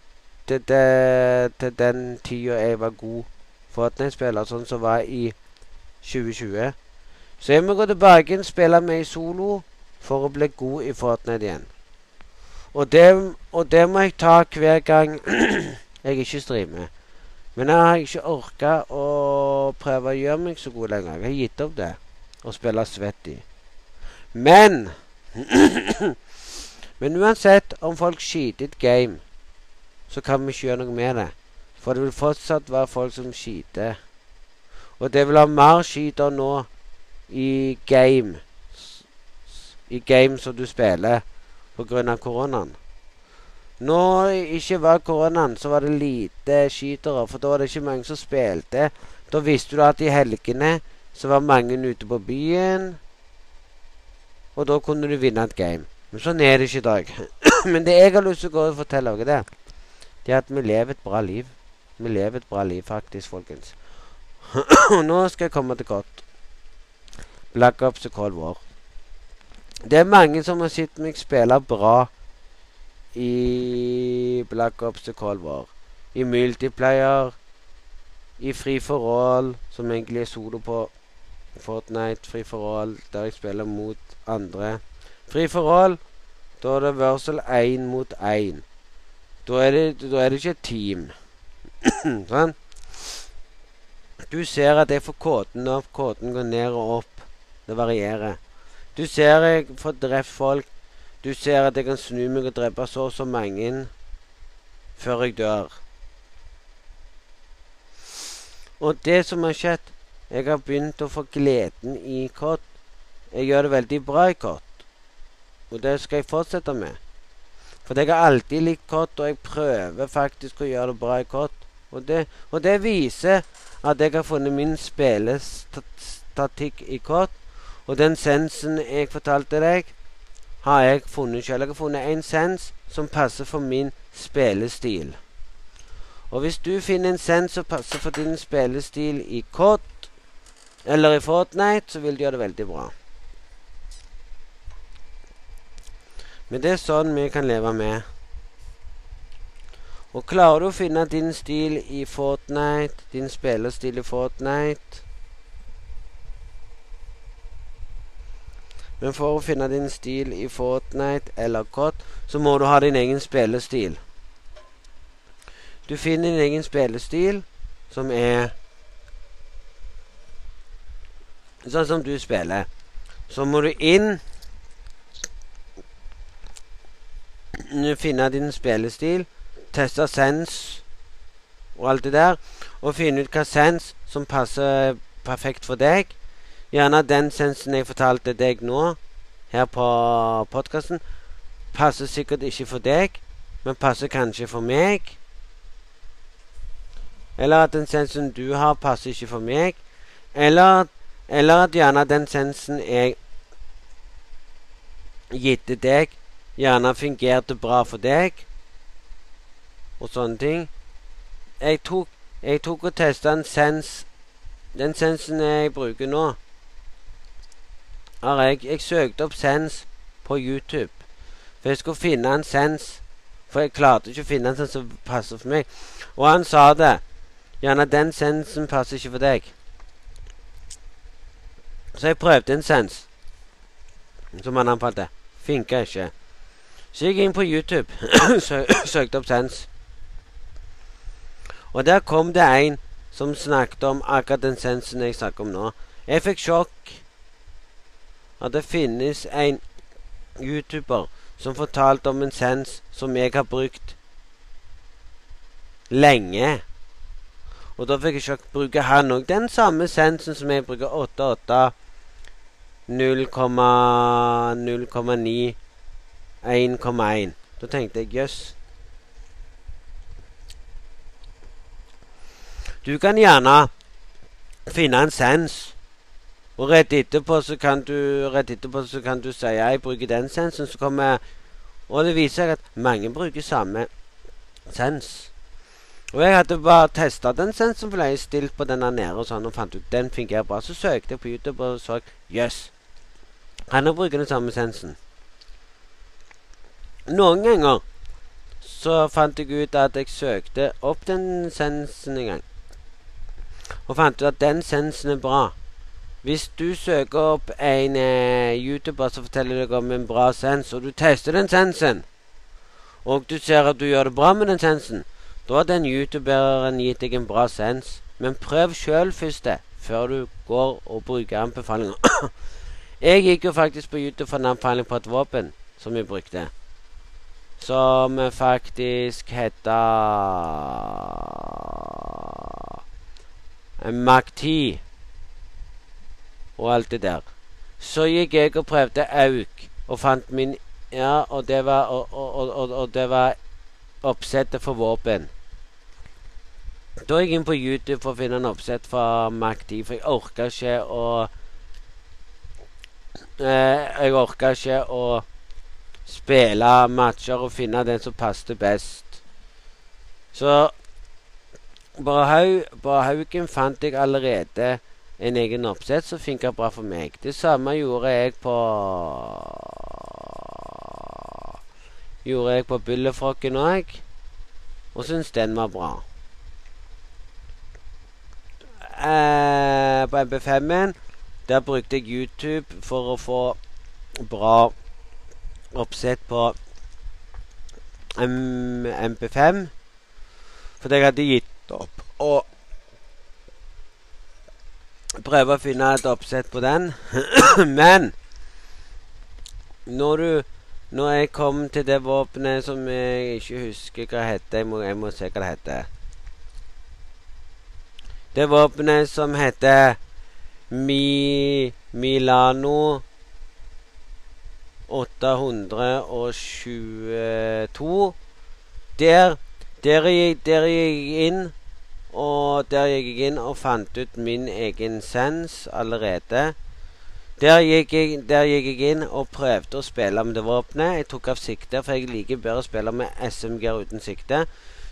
S1: til, til, til den tida jeg var god Fortnite-spiller, sånn som var i 2020. Så jeg må gå tilbake igjen, spille i solo for å bli god i Fortnite igjen. Og det, og det må jeg ta hver gang jeg ikke streamer. Men jeg har ikke orka å prøve å gjøre meg så god lenger. Jeg har gitt opp det. Å spille svett i. Men Men uansett om folk skiter et game, så kan vi ikke gjøre noe med det. For det vil fortsatt være folk som skiter. Og det vil ha mer skyter nå i game I game som du spiller pga. koronaen. Når ikke var koronaen, så var det lite skytere, for da var det ikke mange som spilte. Da visste du at i helgene så var mange ute på byen, og da kunne du vinne et game. Men sånn er det ikke i dag. Men det jeg har lyst til å gå og fortelle dere, det, det er at vi lever et bra liv. Vi lever et bra liv, faktisk, folkens. Og nå skal jeg komme til kort. Black Ops og Cold War. Det er mange som har sett meg spille bra i Black Ops The Cold War. I multiplayer, i Free for All, som egentlig er solo på Fortnite, Free for All, der jeg spiller mot andre. Free for All, da er det Versal én mot én. Da, da er det ikke et team. sånn. Du ser at jeg får kåten opp, kåten går ned og opp. Det varierer. Du ser jeg får drept folk. Du ser at jeg kan snu meg og drepe så og så mange før jeg dør. Og det som har skjedd Jeg har begynt å få gleden i kott. Jeg gjør det veldig bra i kott. Og det skal jeg fortsette med. For jeg har alltid likt kott, og jeg prøver faktisk å gjøre det bra i kott. Og det, og det viser at jeg har funnet min spillestatikk i kort. Og den sensen jeg fortalte deg, har jeg funnet selv. Jeg har funnet en sens som passer for min spillestil. Og hvis du finner en sens som passer for din spillestil i COD eller i Fortnite, så vil du gjøre det veldig bra. Men det er sånn vi kan leve med. Og klarer du å finne din stil i Fortnite, din spillerstil i Fortnite Men for å finne din stil i Fortnite eller COD, så må du ha din egen spillestil. Du finner din egen spillestil, som er Sånn som du spiller. Så må du inn Finne din spillestil teste sens og alt det der, og finne ut hva sens som passer perfekt for deg. Gjerne den sensen jeg fortalte deg nå, her på podkasten, passer sikkert ikke for deg, men passer kanskje for meg. Eller at den sensen du har, passer ikke for meg. Eller, eller at gjerne den sensen jeg gitte deg, gjerne fungerte bra for deg og sånne ting. Jeg tok Jeg tok og testa en sens Den sensen jeg bruker nå, har jeg Jeg søkte opp sens på YouTube. For jeg skulle finne en sens. For jeg klarte ikke å finne en sens som passer for meg. Og han sa det. Gjerne den sensen passer ikke for deg. Så jeg prøvde en sens. Som han anbefalte. Funka ikke. Så jeg gikk inn på YouTube. søkte opp sens. Og der kom det en som snakket om akkurat den sensen jeg snakker om nå. Jeg fikk sjokk. At det finnes en YouTuber som fortalte om en sens som jeg har brukt lenge. Og da fikk jeg sjokk. Bruker han òg den samme sensen som jeg bruker 88 0,9 1,1. Da tenkte jeg jøss. Yes. Du kan gjerne finne en sens, og rett etterpå så kan du rett etterpå så kan du si jeg bruker den sensen, så kommer Og det viser seg at mange bruker samme sens. Og jeg hadde bare testa den sensen, for jeg stilt på den der nede og sånn, og fant ut den fungerer bra. Så søkte jeg på YouTube og så jøss. Yes, han bruker den samme sensen. Noen ganger så fant jeg ut at jeg søkte opp den sensen en gang og fant ut at den sensen er bra. Hvis du søker opp en eh, YouTuber som forteller deg om en bra sens, og du tester den sensen, og du ser at du gjør det bra med den sensen, da har den youtuberen gitt deg en bra sens. Men prøv sjøl først det, før du går og bruker anbefalinger. jeg gikk jo faktisk på YouTube for en anbefaling på et våpen som vi brukte. Som faktisk heta Mac 10 og alt det der. Så gikk jeg og prøvde auk og fant min Ja, og det var Og, og, og, det var oppsettet for våpen. Da gikk jeg inn på YouTube for å finne en oppsett fra Mac 10, for jeg orka ikke å eh, Jeg orka ikke å spille matcher og finne den som passet best. Så på, Haugen fant jeg allerede en egen oppsett som funka bra for meg. Det samme gjorde jeg på Gjorde jeg på Byllefrokken òg, og syntes den var bra. Eh, på MP5-en der brukte jeg YouTube for å få bra oppsett på MP5. For jeg hadde gitt opp. Og prøve å finne et oppsett på den. Men når du Når jeg kom til det våpenet som jeg ikke husker hva heter jeg må, jeg må se hva det heter. Det våpenet som heter Mi, Milano 822 Der der jeg, der gikk jeg inn, og der gikk jeg inn og fant ut min egen sens allerede. Der gikk, jeg, der gikk jeg inn og prøvde å spille med det våpenet. Jeg tok av sikte, for jeg liker bedre å spille med SMG uten sikte.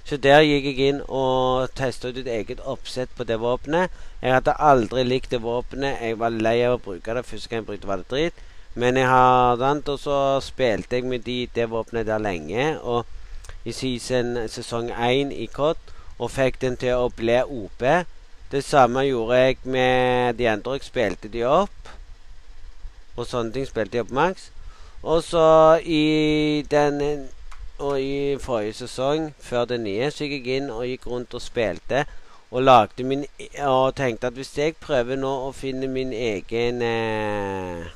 S1: Så der gikk jeg inn og testa ut et eget oppsett på det våpenet. Jeg hadde aldri likt det våpenet. Jeg var lei av å bruke det. Første gang jeg brukte, var det drit. Men jeg har den, og så spilte jeg med de, det våpenet der lenge. Og i season, sesong 1 i COD og fikk den til å bli OP. Det samme gjorde jeg med de andre. Jeg spilte de opp. Og sånne ting spilte jeg opp maks. Og så i den Og i forrige sesong, før den nye, så gikk jeg inn og gikk rundt og spilte. Og lagde min Og tenkte at hvis jeg prøver nå å finne min egen eh,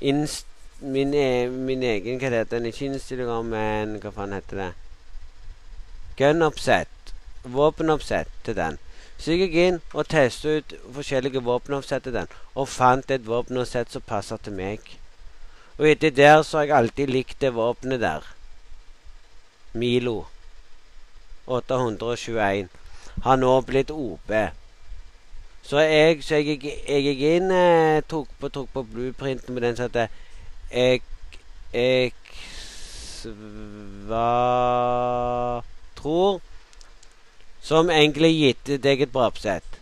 S1: inst min, e min egen Hva heter den? Ikke innstillinger, men hva faen heter det? Gun-oppsett. Våpenoppsett til den. Så gikk jeg inn og testet ut forskjellige våpenoppsett til den, og fant et våpenoppsett som passer til meg. Og etter der så har jeg alltid likt det våpenet der. Milo 821. Har nå blitt OB. Så jeg, så jeg, jeg gikk inn, eh, tok, på, tok på blueprinten med den som heter Ek... Jeg sva... tror som egentlig gitt deg et bra oppsett.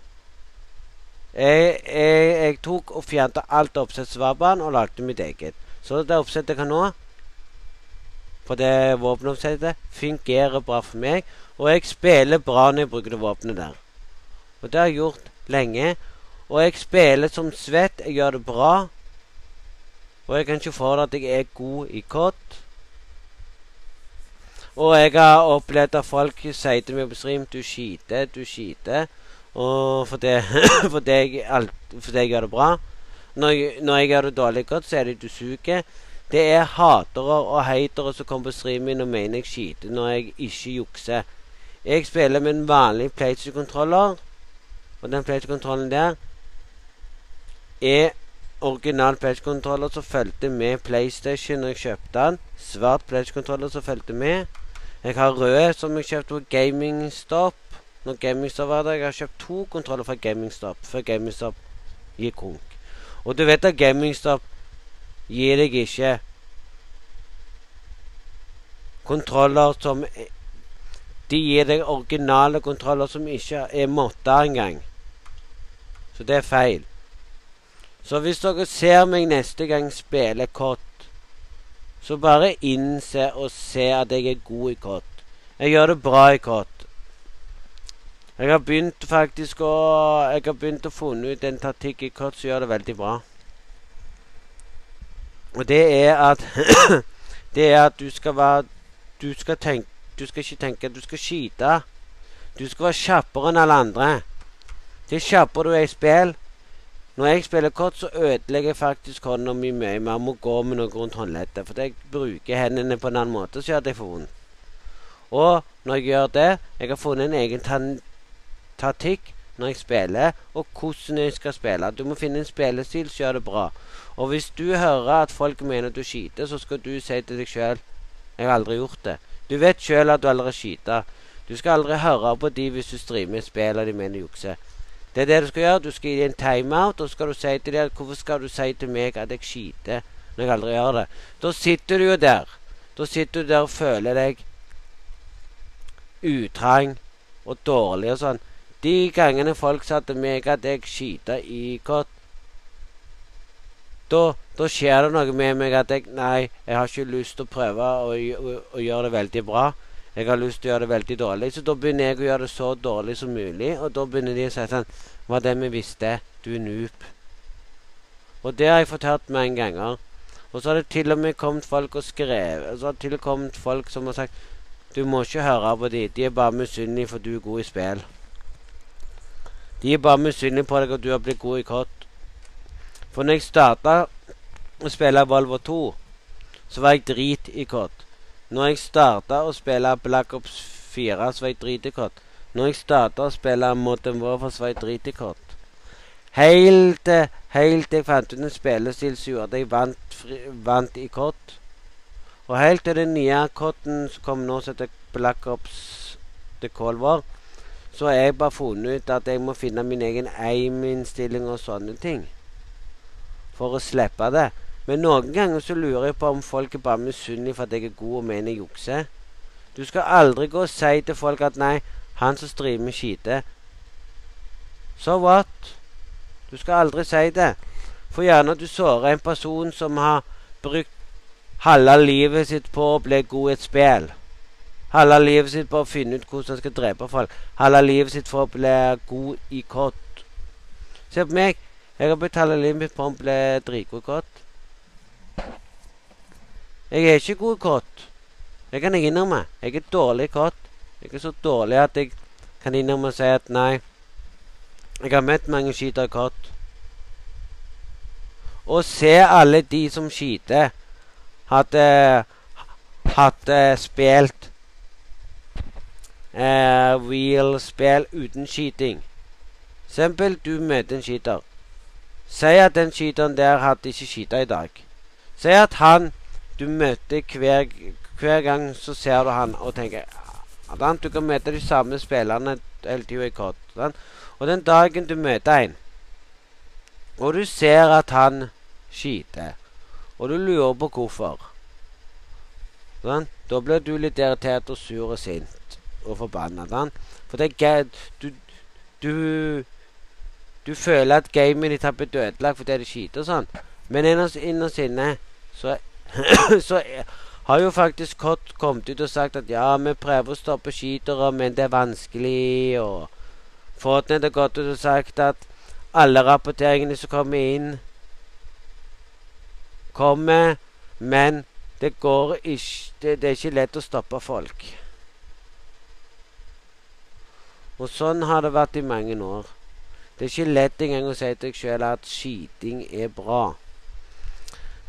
S1: Jeg, jeg, jeg, tok og fjernet alt oppsettsvabbaen og lagde mitt eget. Så det oppsettet jeg har nå, for det våpenoppsettet, fungerer bra for meg. Og jeg spiller bra når jeg bruker det våpenet der. Og det har jeg gjort lenge. Og jeg spiller som svett. Jeg gjør det bra. Og jeg kan ikke få det at jeg er god i kott. Og jeg har opplevd at folk sier til meg på stream 'du skiter, du skiter'. Og fordi, fordi, jeg, fordi jeg gjør det bra. Når jeg, når jeg gjør det dårlig godt, så er det 'du suger'. Det er hatere og hatere som kommer på streamen min og mener jeg skiter når jeg ikke jukser. Jeg spiller med en vanlig PlayStation-kontroller, og den PlayStation-kontrollen der er original PlayStation-kontroller som fulgte med PlayStation når jeg kjøpte den. Svart PlayStation-kontroller som fulgte med. Jeg har rød som jeg kjøpte på GamingStop. Når GamingStop var der. Jeg har kjøpt to kontroller fra GamingStop før GamingStop gikk konk. Og du vet at GamingStop gir deg ikke kontroller som De gir deg originale kontroller som ikke er måtta engang. Så det er feil. Så hvis dere ser meg neste gang spille kott, så bare innse og se at jeg er god i kott. Jeg gjør det bra i kott. Jeg har begynt faktisk å Jeg har begynt å funne ut en taktikk i kott som gjør det veldig bra. Og det er at Det er at du skal være Du skal tenke Du skal ikke tenke Du skal skyte. Du skal være kjappere enn alle andre. Til kjappere du er i spill, når jeg spiller kort, så ødelegger jeg faktisk hånda mi mye mer. Må gå med noe rundt håndleddet. For jeg bruker hendene på en annen måte, så gjør det for vondt. Og når jeg gjør det Jeg har funnet en egen taktikk når jeg spiller, og hvordan jeg skal spille. Du må finne en spillestil som gjør det bra. Og hvis du hører at folk mener du skyter, så skal du si til deg sjøl 'Jeg har aldri gjort det'. Du vet sjøl at du aldri skyter. Du skal aldri høre på de hvis du streamer spill og de mener jukse. Det er det du skal gjøre. Du skal gi en timeout, og så skal du si til dem hvorfor skal du si til meg at jeg skiter når jeg aldri gjør det. Da sitter du jo der. Da sitter du der og føler deg utrang og dårlig og sånn. De gangene folk sa til meg at jeg skiter i godt da, da, skjer det noe med meg at jeg Nei, jeg har ikke lyst til å prøve å, å, å gjøre det veldig bra. Jeg har lyst til å gjøre det veldig dårlig. Så da begynner jeg å gjøre det så dårlig som mulig. Og da begynner de å si sånn Var det vi visste? Du er noob. Og det har jeg fortalt mange ganger. Og så har det til og med kommet folk og skrevet Så har det til og kommet folk som har sagt Du må ikke høre på de, De er bare misunnelige for du er god i spill. De er bare misunnelige på deg at du har blitt god i kort. For når jeg starta å spille Volvo 2, så var jeg drit i kott. Når jeg starta å spille Black Ops 4, så var jeg dritekott. Når jeg starta å spille Modern Warfare, så var jeg dritekott. Helt helt til jeg fant ut en spillestil som gjorde at jeg vant, fri, vant i kort. Og helt til den nye korten som kom nå, som heter Black Ops The Cold War, så har jeg bare funnet ut at jeg må finne min egen aim-innstilling og sånne ting. For å slippe det. Men noen ganger så lurer jeg på om folk er bare misunnelige for at jeg er god og mener jeg jukser. Du skal aldri gå og si til folk at 'nei, han som streamer, skiter'. So what? Du skal aldri si det. For gjerne at du sårer en person som har brukt halve livet sitt på å bli god i et spill. Halve livet sitt på å finne ut hvordan han skal drepe folk. Halve livet sitt for å bli god i kott. Se på meg. Jeg har betalt livet mitt på å bli dritgod i kott. Jeg er ikke god katt. Det kan jeg innrømme. Jeg er dårlig katt. Jeg er så dårlig at jeg kan innrømme og si at nei. Jeg har møtt mange skiter katt. Og se alle de som skiter, hadde hadde spilt eh, real-spill uten skyting. Eksempel, du møter en skyter. Si at den skyteren der hadde ikke skyta i dag. Si at han du møter hver, hver gang så ser du han og tenker Du kan møte de samme spillerne hele tida i kort. Og den dagen du møter en, og du ser at han skiter, og du lurer på hvorfor sant? Da blir du litt irritert og sur og sint. og forbanna. For det er du, du, du føler at gamet ditt har blitt ødelagt fordi det skiter og sånn. Men innerst inne så, så har jo faktisk Kott kommet ut og sagt at ja, vi prøver å stoppe skytere, men det er vanskelig. Og Fortnite har gått ut og sagt at alle rapporteringene som kommer inn, kommer, men det går ikke det, det er ikke lett å stoppe folk. Og sånn har det vært i mange år. Det er ikke lett engang å si til deg sjøl at skyting er bra.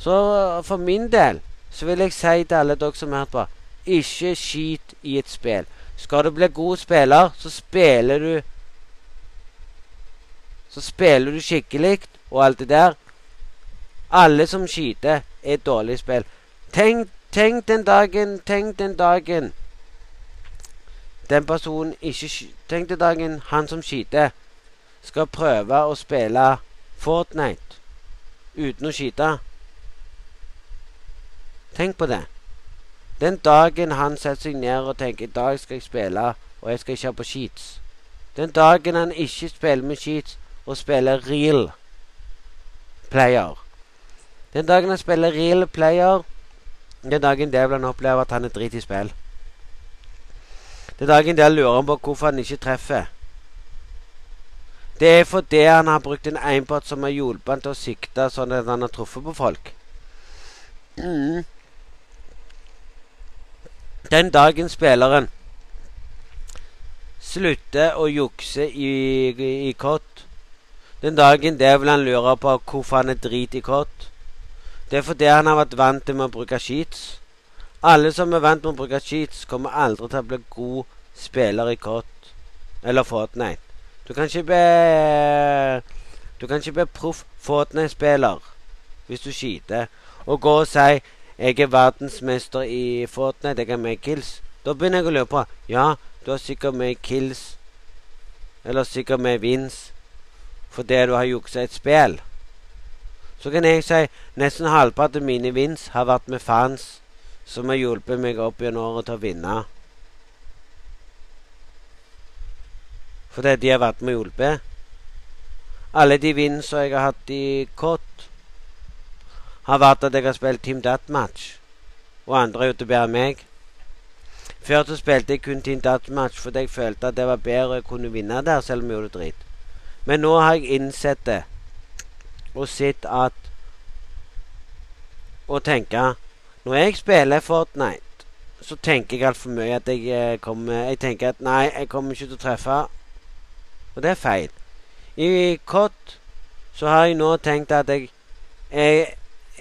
S1: Så for min del så vil jeg si til alle dere som har hørt på ikke skyt i et spill. Skal du bli god spiller, så spiller du Så spiller du skikkelig og alt det der. Alle som skyter, er dårlig spill. Tenk, tenk den dagen Tenk den dagen den personen ikke Tenk den dagen han som skyter, skal prøve å spille Fortnite uten å skyte. Tenk på det. Den dagen han setter seg ned og tenker 'i dag skal jeg spille, og jeg skal ikke ha på sheets'. Den dagen han ikke spiller med sheets og spiller real player. Den dagen han spiller real player, den dagen der vil han oppleve at han er drit i spill. Den dagen der lurer han på hvorfor han ikke treffer. Det er fordi han har brukt en aimbot som har hjulpet han til å sikte sånn at han har truffet på folk. Mm. Den dagen spilleren slutter å jukse i, i, i kott Den dagen der vil han lure på hvorfor han er drit i kott. Det er fordi han har vært vant til å bruke cheats. Alle som er vant med å bruke cheats, kommer aldri til å bli god spiller i kott eller Fortnite. Du kan ikke bli Du kan ikke bli proff Fortnite-spiller hvis du skyter og gå og si 'Jeg er verdensmester i Fortnite. Jeg har mer kills'. Da begynner jeg å lure på Ja, du har sikkert mer kills. Eller sikkert mer vins fordi du har juksa et spill. Så kan jeg si nesten halvparten av mine vins har vært med fans som har hjulpet meg opp gjennom året til å vinne. Fordi de har vært med og hjulpet. Alle de vins jeg har hatt i kott, har vært at jeg har spilt Team Deathmatch, og andre har gjort det bedre enn meg. Før så spilte jeg kun Team Deathmatch fordi jeg følte at det var bedre å kunne vinne der, selv om jeg gjorde drit. Men nå har jeg innsett det, og sett at Og tenker Når jeg spiller Fortnite, så tenker jeg altfor mye at jeg eh, kommer Jeg tenker at nei, jeg kommer ikke til å treffe. Og det er feil. I COD så har jeg nå tenkt at jeg, jeg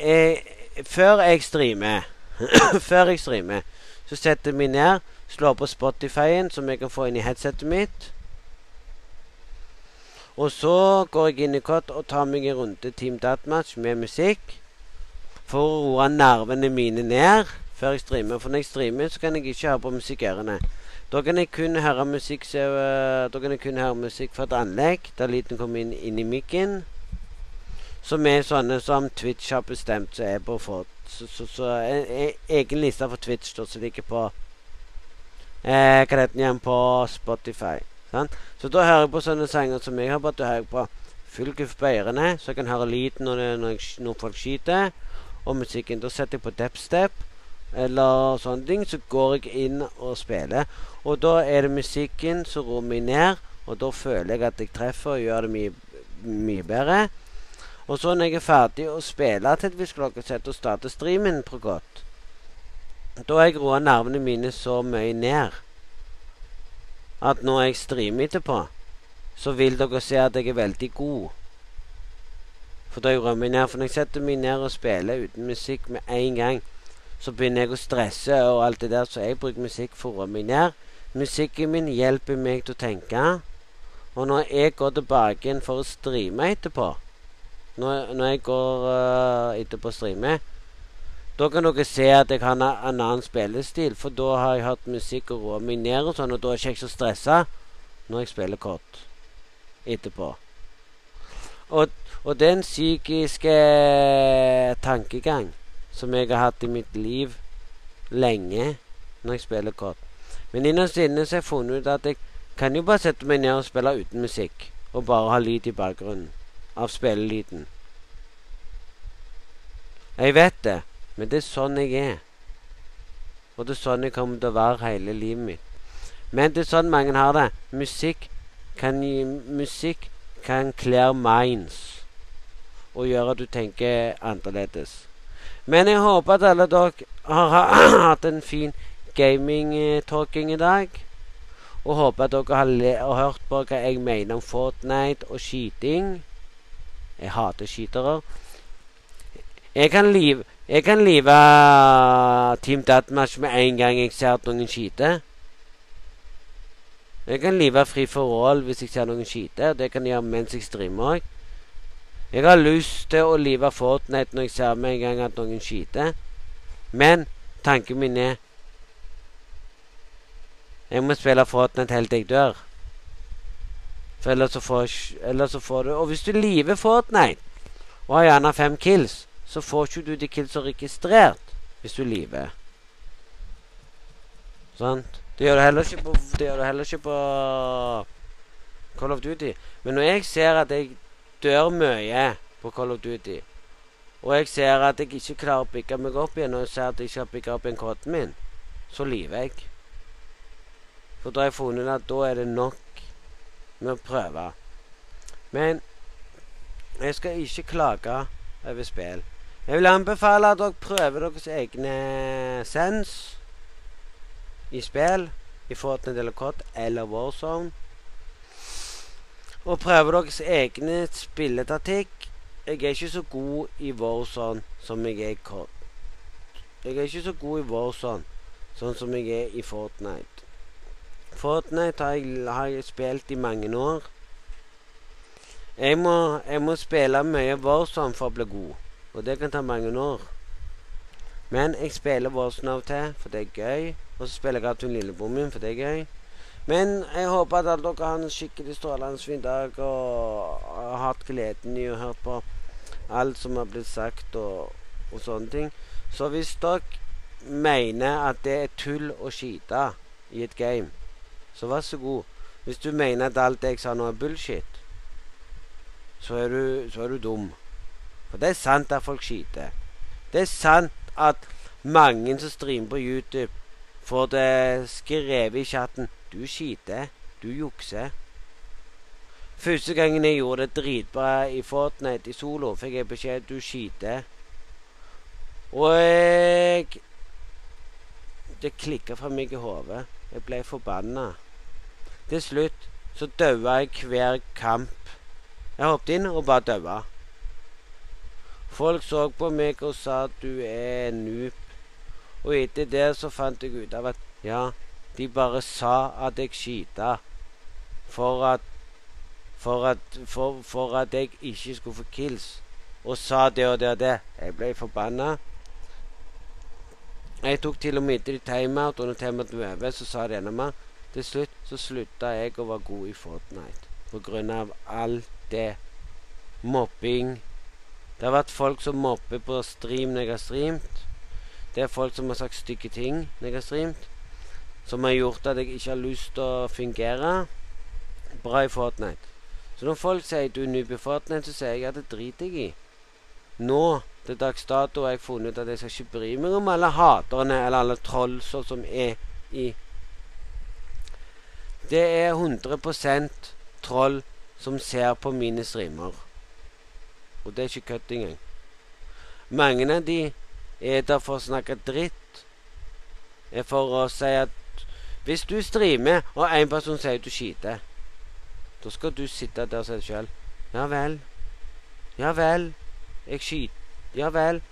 S1: jeg, før jeg streamer Før jeg streamer, så setter jeg meg ned, slår på Spotify-en, som jeg kan få inn i headsetet mitt. Og så går jeg inn i kott og tar meg en runde Team Datmatch med musikk. For å roe nervene mine ned før jeg streamer. For når jeg streamer, så kan jeg ikke høre på musikk. Da kan jeg kun høre musikk, så, uh, da kan jeg kun høre musikk fra et anlegg der lyden kommer inn, inn i mikken. Som er sånne som Twitch har bestemt seg er på for. Så, så, så en, en, egen liste for Twitch da, som ligger på eh, Hva heter den igjen? På Spotify. Sant? Så da hører jeg på sånne sanger som jeg har på. Da hører jeg på full guff så jeg kan høre lyden når, når, når, folk skyter. Og musikken. Da setter jeg på depstep eller sånne ting. Så går jeg inn og spiller. Og da er det musikken som rommer meg ned. Og da føler jeg at jeg treffer og gjør det mye, mye bedre. Og så når jeg er ferdig å spille til et visst klokkesett og starter streamen på godt, da har jeg roa nervene mine så mye ned at når jeg streamer etterpå, så vil dere se at jeg er veldig god. For da jeg rømmer ned. For når jeg setter meg ned og spiller uten musikk med en gang, så begynner jeg å stresse og alt det der, så jeg bruker musikk for å rømme ned. Musikken min hjelper meg til å tenke. Og når jeg går tilbake igjen for å streame etterpå, når, når jeg går uh, etterpå og streamer, da kan dere se at jeg har en, en annen spillestil. For da har jeg hatt musikk og roa meg ned, og sånn, og da er jeg ikke så stressa når jeg spiller kort etterpå. Og, og den psykiske tankegang som jeg har hatt i mitt liv lenge når jeg spiller kort Men innerst inne så har jeg funnet ut at jeg kan jo bare sette meg ned og spille uten musikk. Og bare ha lyd i bakgrunnen. Av spillelyden. Jeg vet det, men det er sånn jeg er. Og det er sånn jeg kommer til å være hele livet mitt. Men det er sånn mange har det. Musikk kan Musikk kan clear minds. Og gjøre at du tenker annerledes. Men jeg håper at alle dere har hatt en fin gaming-talking i dag. Og håper at dere har, har hørt på hva jeg mener om Fortnite og skyting. Jeg hater skytere. Jeg kan live live Team Deathmatch med en gang jeg ser at noen skyter. Jeg kan live fri for all hvis jeg ser noen skyte. Det kan jeg gjøre mens jeg streamer òg. Jeg har lyst til å live Fortnite når jeg ser med en gang at noen skyter. Men tanken min er Jeg må spille Fortnite helt til jeg dør. For ellers så, får, ellers så får du Og hvis du liver Fortnite og har gjerne fem kills, så får ikke du de killsa registrert hvis du liver. Sant? Det gjør du heller ikke på Det gjør du heller ikke på Call of Duty. Men når jeg ser at jeg dør mye på Call of Duty, og jeg ser at jeg ikke klarer å bygge meg opp igjen, og jeg ser at jeg ikke har bygga opp igjen koden min, så lyver jeg. For da har jeg funnet at da er det nok med å prøve. Men jeg skal ikke klage over spill. Jeg vil anbefale at dere prøver deres egne sens i spill i Fortnite eller COD eller Warzone. Og prøver deres egne spilletaktikk. Jeg er ikke så god i Warzone som jeg er i COD. Jeg er ikke så god i Warzone sånn som jeg er i Fortnite. Fortnite har jeg, har jeg spilt i mange år. Jeg må, jeg må spille mye Warzone for å bli god, og det kan ta mange år. Men jeg spiller Warzone av og til, for det er gøy. Og så spiller jeg av til lillebror min, for det er gøy. Men jeg håper at alle dere har en skikkelig strålende fin dag og har hatt gleden i å høre på alt som har blitt sagt og, og sånne ting. Så hvis dere mener at det er tull å skite i et game, så vær så god. Hvis du mener at alt jeg sa nå er bullshit, så er du, så er du dum. For det er sant at folk skiter. Det er sant at mange som streamer på YouTube, får det skrevet i chatten du skiter. Du jukser. Første gangen jeg gjorde det dritbra i Fortnite i solo, fikk jeg beskjed du skiter. Og jeg Det klikka fra meg i hodet. Jeg ble forbanna. Til slutt så daua jeg hver kamp. Jeg hoppet inn og bare daua. Folk så på meg og sa at du er noob. Og etter det så fant jeg ut av at ja, de bare sa at jeg skita for at for at, for, for at jeg ikke skulle få kills. Og sa det og det og det. Jeg ble forbanna. Jeg tok til og med etter timeout, og når timeouten var over, så sa de enda mer. Til slutt så slutta jeg å være god i Fortnite på grunn av alt det mobbing. Det har vært folk som mobber på stream når jeg har streamt. Det er folk som har sagt stygge ting når jeg har streamt som har gjort at jeg ikke har lyst til å fungere bra i Fortnite. Så når folk sier du er noob i Fortnite, så sier jeg at det driter jeg i. Nå, til dags dato, har jeg funnet ut at jeg skal ikke bry meg om alle haterne eller alle trollser som er i Det er 100% troll som ser på mine streamer. Og det er ikke kødd engang. Mange av de er der for å snakke dritt. Er for å si at hvis du streamer, og en person sier du skiter, da skal du sitte der og si sjøl Ja vel. Ja vel. Jeg skyter. Ja vel.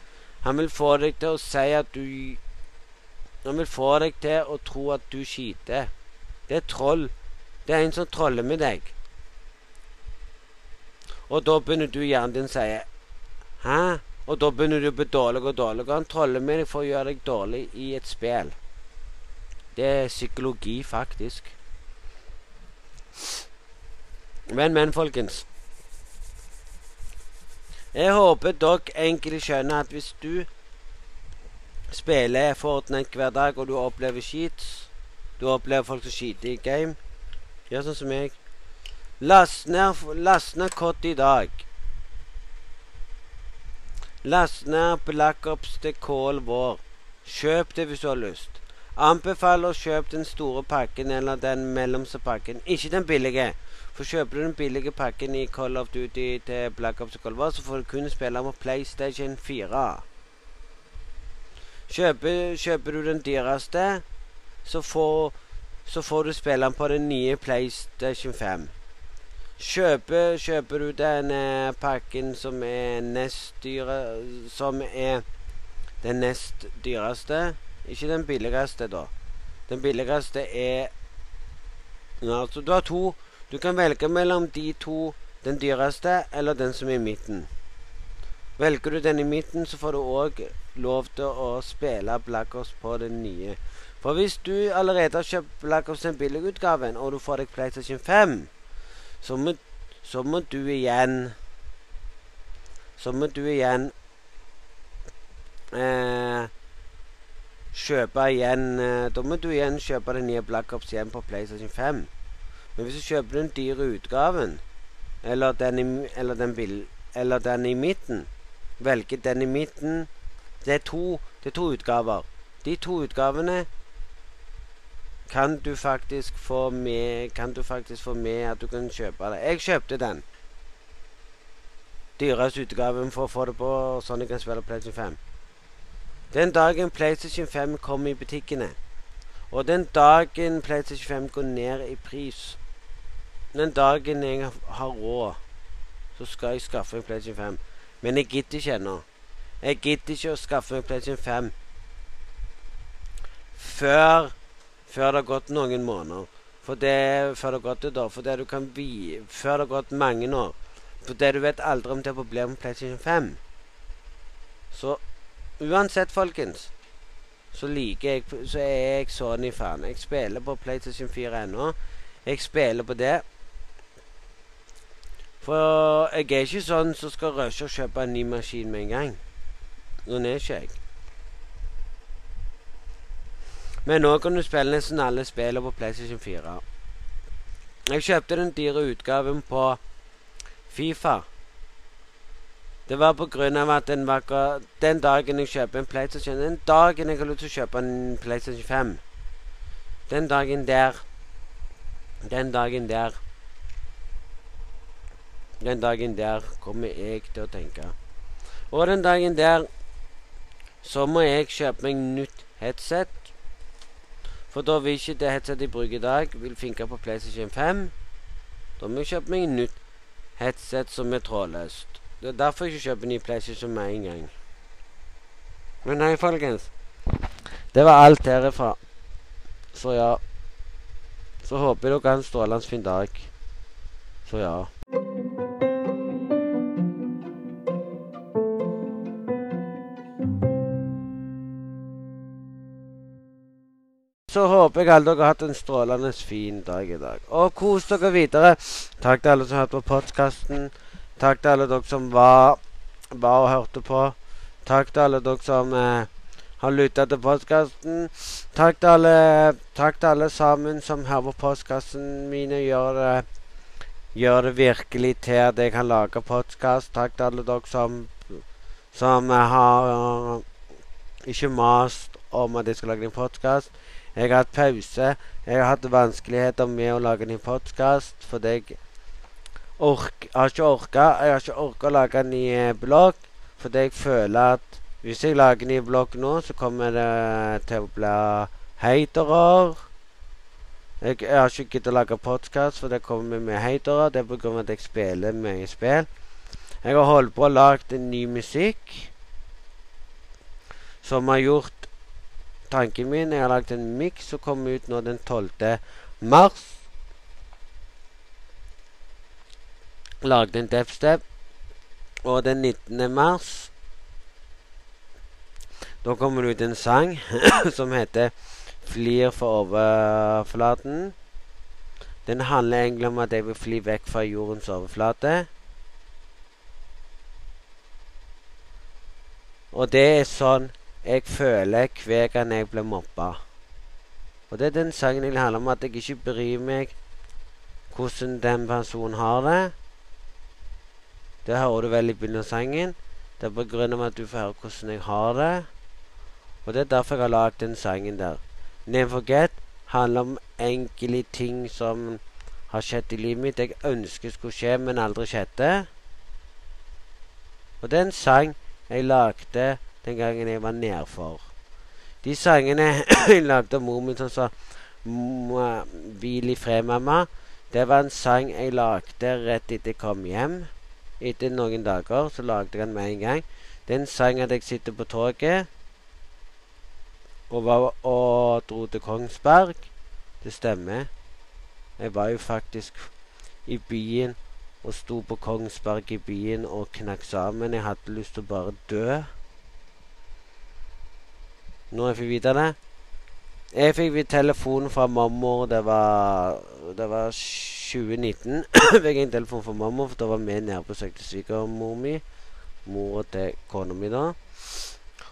S1: Han vil få deg til å si at du Han vil få deg til å tro at du skiter. Det er troll. Det er en som troller med deg. Og da begynner du hjernen din å si Hæ? Og da begynner du å bli dårlig og dårligere. Han troller med deg for å gjøre deg dårlig i et spill. Det er psykologi, faktisk. Men, men, folkens. Jeg håper dere egentlig skjønner at hvis du spiller Fortnite hver dag, og du opplever skit, du opplever folk som skiter i game, gjør sånn som jeg. Last ned, last ned kott i dag. Last ned Black Ops til Cold War. Kjøp det hvis du har lyst. Anbefaler å kjøpe den store pakken eller den mellomste pakken, ikke den billige. For kjøper du den billige pakken i Call of Duty til Black Ops og Cold War, så får du kun spille på PlayStation 4. Kjøper, kjøper du den dyreste, så får, så får du spille den på den nye PlayStation 5. Kjøper, kjøper du den pakken som er nest dyre Som er den nest dyreste Ikke den billigste, da. Den billigste er Altså, du har to. Du kan velge mellom de to. Den dyreste eller den som er i midten. Velger du den i midten, så får du òg lov til å spille Black Ops på den nye. For hvis du allerede har kjøpt Black Ops den billigutgaven, og du får deg PlayStation 5, så må, så må du igjen Så må du igjen eh, kjøpe igjen eh, Da må du igjen kjøpe den nye Black Ops igjen på PlayStation 5. Men hvis du kjøper den dyre utgaven, eller den i, eller den, bil, eller den i midten Velger den i midten Det er to, det er to utgaver. De to utgavene kan du faktisk få med Kan du faktisk få med at du kan kjøpe det. Jeg kjøpte den. Dyreste utgaven for å få det på sånn jeg kan spille PlayStation 5. Den dagen PlayStation 5 kommer i butikkene, og den dagen PlayStation 5 går ned i pris Den dagen jeg har råd, så skal jeg skaffe en PlayStation 5. Men jeg gidder ikke ennå. Jeg gidder ikke å skaffe meg PlayStation 5 før før det har gått noen måneder. For det, før det har gått et år. For det du kan vi, før det har gått mange år. For det du vet aldri om det er problemer med PlayStation 5. Så uansett, folkens, så liker jeg Så er jeg Sony-fan. Jeg spiller på PlayStation 4 ennå. Jeg spiller på det. For jeg er ikke sånn som skal rushe og kjøpe en ny maskin med en gang. Sånn er ikke jeg. Men nå kan du spille nesten alle spillene på PlayStation 4. Jeg kjøpte den dyre utgaven på Fifa. Det var på grunn av at den, var, den dagen jeg kjøper en PlayStation Den dagen jeg har lyst til å kjøpe en PlayStation 5 Den dagen der Den dagen der Den dagen der kommer jeg til å tenke. Og den dagen der så må jeg kjøpe meg nytt headset for da vil ikke det headsetet jeg bruker i dag, vil funke på PlayStation 5. Da må jeg kjøpe meg nytt headset som er trådløst. Det er derfor jeg ikke kjøper ny PlayStation med en gang. Men nei, folkens. Det var alt herifra. Så ja. Så håper jeg dere har en strålende fin dag. Så ja. Så håper jeg alle dere har hatt en strålende fin dag i dag. Og kos dere videre. Takk til alle som hørte på podkasten. Takk til alle dere som var, var og hørte på. Takk til alle dere som eh, har lytta til podkasten. Takk, takk, til alle sammen som hører på podkasten mine. Gjør det, gjør det virkelig til at jeg kan lage podkast. Takk til alle dere som, som har uh, ikke mast om at jeg skal lage en podkast. Jeg har hatt pause. Jeg har hatt vanskeligheter med å lage en podkast fordi jeg ork, har ikke orka. Jeg har ikke orka å lage en ny eh, blogg fordi jeg føler at hvis jeg lager en ny blogg nå, så kommer det til å bli hatere. Jeg, jeg har ikke giddet å lage podkast, for det kommer med hatere. Det er pga. at jeg spiller mye spill. Jeg har holdt på lage en ny musikk som har gjort tanken min. Jeg har lagt en miks som kommer ut nå den 12. mars. Lagde en depstep. Og den 19. mars Da kommer det ut en sang som heter 'Flyr for overflaten'. Den handler egentlig om at jeg vil fly vekk fra jordens overflate. Og det er sånn jeg føler hver gang jeg blir mobba. Og det er den sangen jeg handler om at jeg ikke bryr meg hvordan den personen har det. Det hører du vel i begynnelsen av sangen. Det er på grunn av at du får høre hvordan jeg har det. Og det er derfor jeg har lagd den sangen der. Never Forget handler om enkle ting som har skjedd i livet mitt. Jeg ønsker skulle skje, men aldri skjedde. Og det er en sang jeg lagde den gangen jeg var nedfor. De sangene jeg lagde av mor min som sa 'Hvil i fred, mamma', det var en sang jeg lagde rett etter jeg kom hjem. Etter noen dager så lagde jeg den med en gang. Det er en sang at jeg sitter på toget og, var, og dro til Kongsberg. Det stemmer. Jeg var jo faktisk i byen og sto på Kongsberg i byen og knakk sammen. Jeg hadde lyst til å bare dø. Når jeg fikk vite det Jeg fikk telefon fra mormor. Det var, det var 2019. fikk en telefon fra mormor, for da var vi nede og besøkte svigermor mi. Mora til kona mi da.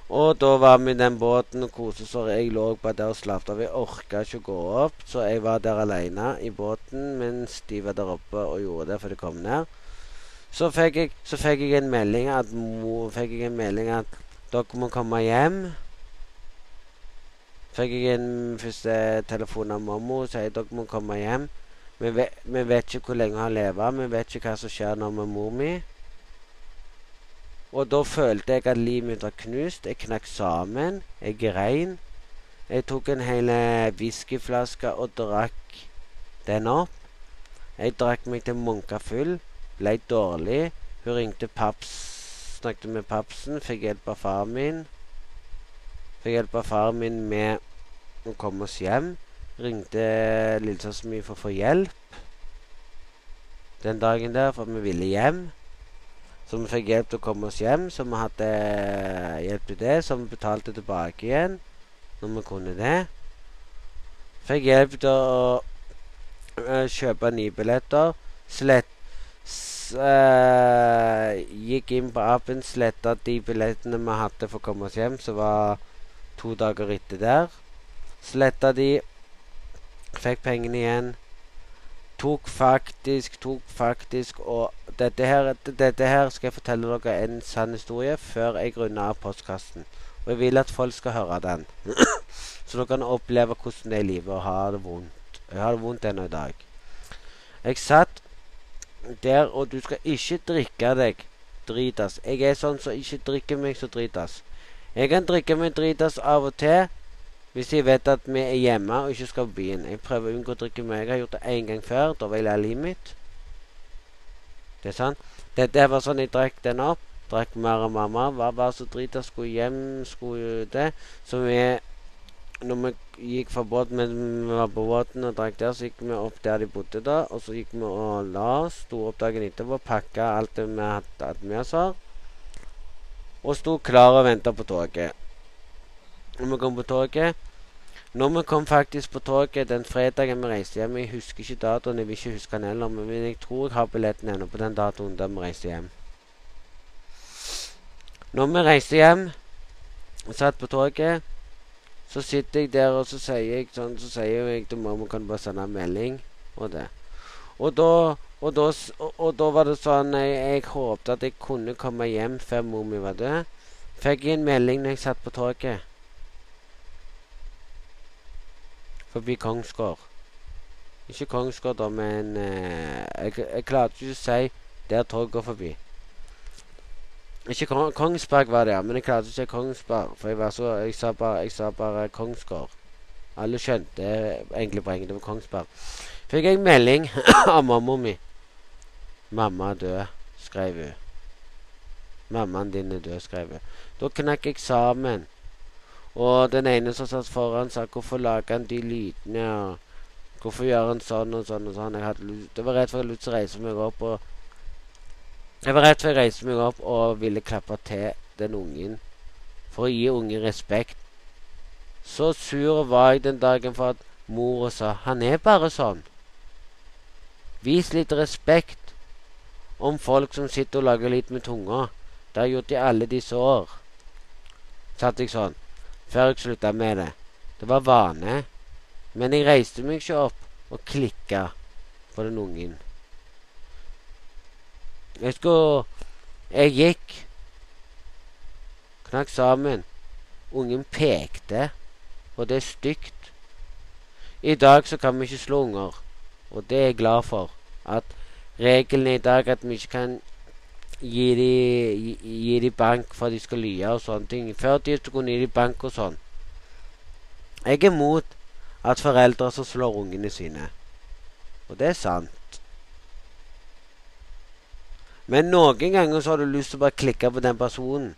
S1: Og da var vi i den båten og koste oss. Jeg lå bare der og slapp av. Jeg orka ikke å gå opp, så jeg var der alene i båten mens de var der oppe og gjorde det før de kom ned. Så fikk jeg, så fikk jeg en melding at mor fikk jeg en melding at dere må komme hjem. Fikk jeg en første telefon av mamma og sier dere må komme hjem. Vi vet, vi vet ikke hvor lenge hun lever. Vi vet ikke hva som skjer nå med mor mi. Og da følte jeg at livet mitt var knust. Jeg knakk sammen. Jeg grein. Jeg tok en hel whiskyflaske og drakk den opp. Jeg drakk meg til munka full. Ble dårlig. Hun ringte paps, snakket med papsen, fikk hjelp av faren min. Fikk hjelp av faren min med å komme oss hjem. Ringte lillesøsteren min for å få hjelp den dagen der, for vi ville hjem. Så vi fikk hjelp til å komme oss hjem, så vi hadde hjelp til det. Så vi betalte tilbake igjen når vi kunne det. Fikk hjelp til å kjøpe nye billetter. Slett uh, Gikk inn på appen, sletta de billettene vi hadde for å komme oss hjem, som var to dager etter der. Sletta de. Fikk pengene igjen tok faktisk tok faktisk og dette her, dette her skal jeg fortelle dere en sann historie før jeg runder av postkassen. Og jeg vil at folk skal høre den. Så dere kan oppleve hvordan det er i livet å ha det vondt. Jeg har det vondt ennå i dag. Jeg satt der, og du skal ikke drikke deg dritas. Jeg er sånn som så ikke drikker meg så dritas. Jeg kan drikke meg dritas av og til, hvis jeg vet at vi er hjemme og ikke skal på byen. Jeg prøver å unngå å drikke meg. Jeg har gjort det én gang før. Da var jeg lei livet mitt. Det er sant. Dette var sånn jeg drakk den opp. Drakk mer av mamma. Var bare så drita. Skulle hjem, skulle det. Så vi Når vi gikk fra båten, vi var på båten og drakk der, så gikk vi opp der de bodde da. Og så gikk vi og la oss. Sto opp dagen etterpå, pakka alt det vi hadde med oss. Og sto klar og venta på toget. Når vi kom på toget Når vi kom faktisk på toget den fredagen vi reiste hjem Jeg husker ikke datoen, jeg vil ikke huske den heller, men jeg tror jeg har billetten ennå på den datoen da vi reiste hjem. Når vi reiste hjem og satt på toget, så sitter jeg der, og så sier jeg sånn, så sier jeg til mamma kan bare sende en melding og det. Og da, og da, og, da var det sånn jeg, jeg håpte at jeg kunne komme hjem før mor mi var død. Fikk jeg en melding når jeg satt på toget. forbi Kongsgård. Ikke Kongsgård, da, men eh, jeg, jeg klarte ikke å si der toget går forbi. Ikke Kong Kongsberg var det, men jeg klarte ikke å si Kongsberg, for jeg, var så, jeg, sa bare, jeg sa bare Kongsgård. Alle skjønte egentlig poenget. Det var Kongsberg. Fikk jeg melding av mamma mi. 'Mamma er død', skrev hun. 'Mammaen din er død', skrev hun. Da knakk jeg sammen. Og den ene som satt foran, sa 'Hvorfor lager han de lydene?' og 'Hvorfor gjør han sånn og sånn og sånn?' Jeg hadde, det var rett før jeg til å reise meg opp og Jeg var rett før jeg reiste meg opp og ville klappe til den ungen for å gi ungen respekt. Så sur var jeg den dagen for at mora sa 'Han er bare sånn'. Vis litt respekt om folk som sitter og lager litt med tunga. Det har gjort i alle disse år. Satt jeg sånn før jeg slutta med det. Det var vane. Men jeg reiste meg ikke opp og klikka på den ungen. Jeg skulle Jeg gikk. Knakk sammen. Ungen pekte, og det er stygt. I dag så kan vi ikke slå unger, og det er jeg glad for. At regelen i dag at vi ikke kan gi de, gi, de bank for at de skal lye og sånne ting. Før de så kunne gi de bank og sånn. Jeg er mot at foreldre som slår ungene sine. Og det er sant. Men noen ganger så har du lyst til å bare klikke på den personen.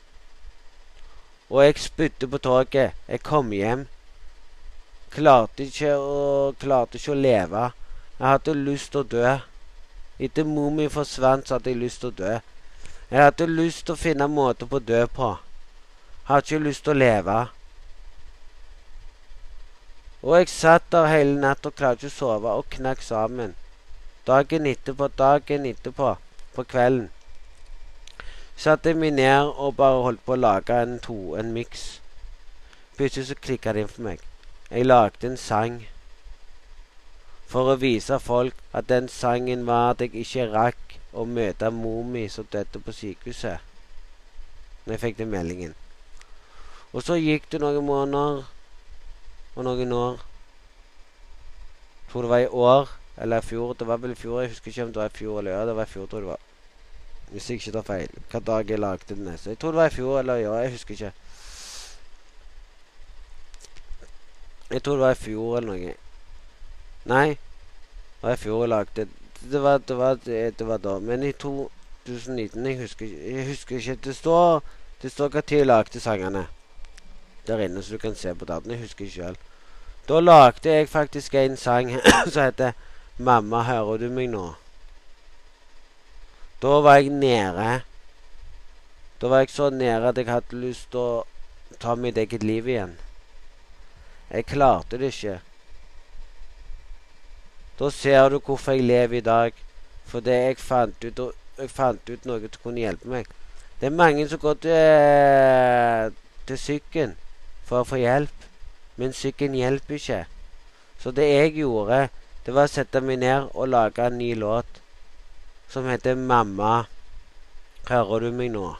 S1: Og jeg spytte på toget. Jeg kom hjem. Klarte ikke å, klarte ikke å leve. Jeg hadde lyst til å dø. Etter mor mi forsvant, så hadde jeg lyst til å dø. Jeg hadde lyst til å finne en måte på å dø på. Jeg hadde ikke lyst til å leve. Og jeg satt der hele natta og klarte ikke å sove og knakk sammen. Dagen etterpå, dagen etterpå, på kvelden, satte jeg meg ned og bare holdt på å lage en to, en miks. Plutselig så klikka det inn for meg. Jeg lagde en sang for å vise folk at den sangen var at jeg ikke rakk å møte mor mi som døde på sykehuset. Når jeg fikk den meldingen. Og så gikk det noen måneder og noen år. Jeg tror det var i år eller i fjor. Det var vel i fjor. Jeg husker ikke om det var i fjor eller år. Det var i fjor, tror det var. Hvis jeg ikke tar feil. Hva dag jeg lagde den neste. Jeg tror det var i fjor eller år. Jeg husker ikke. Jeg tror det var i fjor eller noe. Nei. Det var i fjor jeg lagde det var, det var, det, var da. Men i 2019 Jeg husker, jeg husker ikke. Det står Det står når jeg lagde sangene der inne, så du kan se på daten. Jeg husker ikke sjøl. Da lagde jeg faktisk en sang som heter 'Mamma, hører du meg nå?' Da var jeg nede. Da var jeg så nede at jeg hadde lyst til å ta mitt eget liv igjen. Jeg klarte det ikke. Da ser du hvorfor jeg lever i dag. Fordi jeg fant ut, jeg fant ut noe som kunne hjelpe meg. Det er mange som går til, til psyken for å få hjelp, men psyken hjelper ikke. Så det jeg gjorde, det var å sette meg ned og lage en ny låt som heter 'Mamma, hører du meg nå?'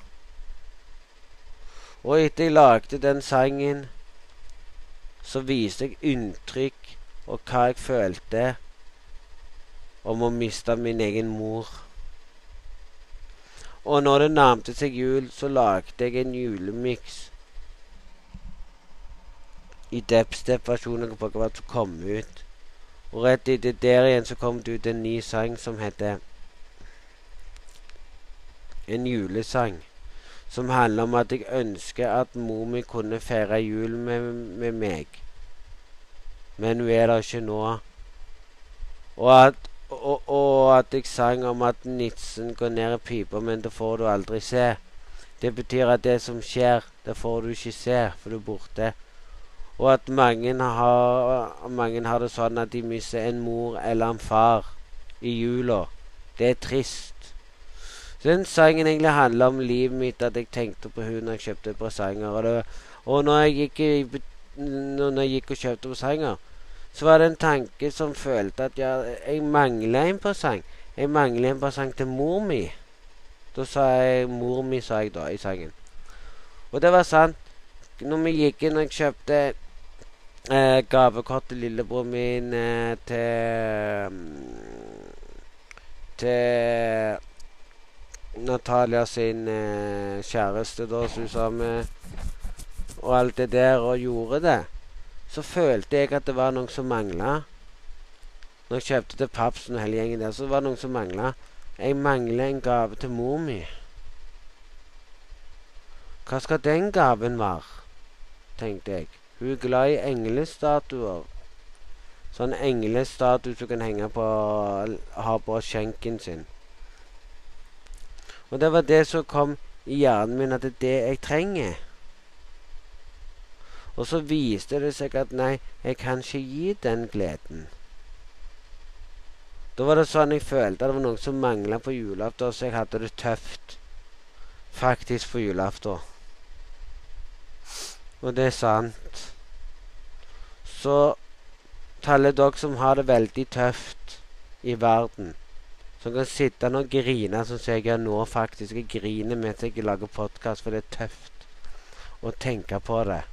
S1: Og etter jeg lagde den sangen, så viste jeg inntrykk og hva jeg følte om å miste min egen mor. Og når det nærmte seg jul, så lagde jeg en julemiks i dubstep-versjonen på hva som kom ut. Og rett etter der igjen så kom det ut en ny sang som heter En julesang. Som handler om at jeg ønsker at mor mi kunne feire jul med, med meg. Men hun er der ikke nå. Og at og, og, at jeg sang om at nitsen går ned i pipa, men det får du aldri se. Det betyr at det som skjer, det får du ikke se, for du er borte. Og at mange har, mange har det sånn at de mister en mor eller en far i jula. Det er trist. Så den sangen egentlig handler om livet mitt, at jeg tenkte på hun når jeg kjøpte presanger. Og, det, og når, jeg gikk, når jeg gikk og kjøpte presanger, så var det en tanke som følte at jeg, jeg mangla en presang. Jeg mangla en presang til mor mi. Da sa jeg mor mi, sa jeg da i sangen. Og det var sant. Når vi gikk inn og kjøpte eh, gavekort til lillebror min eh, til Til Natalia sin eh, kjæreste, da, som hun sa med Og alt det der, og gjorde det så følte jeg at det var noen som mangla. Når jeg kjøpte til Papsen og hele gjengen der, så var det noen som mangla. Jeg mangler en gave til mor mi. Hva skal den gaven være? tenkte jeg. Hun er glad i englestatuer. Sånn englestatue som kan henge på ha på skjenken sin. Og det var det som kom i hjernen min, at det er det jeg trenger. Og så viste det seg at nei, jeg kan ikke gi den gleden. Da var det sånn jeg følte at det var noe som mangla på julaften, så jeg hadde det tøft faktisk på julaften. Og det er sant. Så til dere som har det veldig tøft i verden. Som kan sitte og grine som jeg gjør nå, faktisk. Jeg griner mens jeg lager podkast, for det er tøft å tenke på det.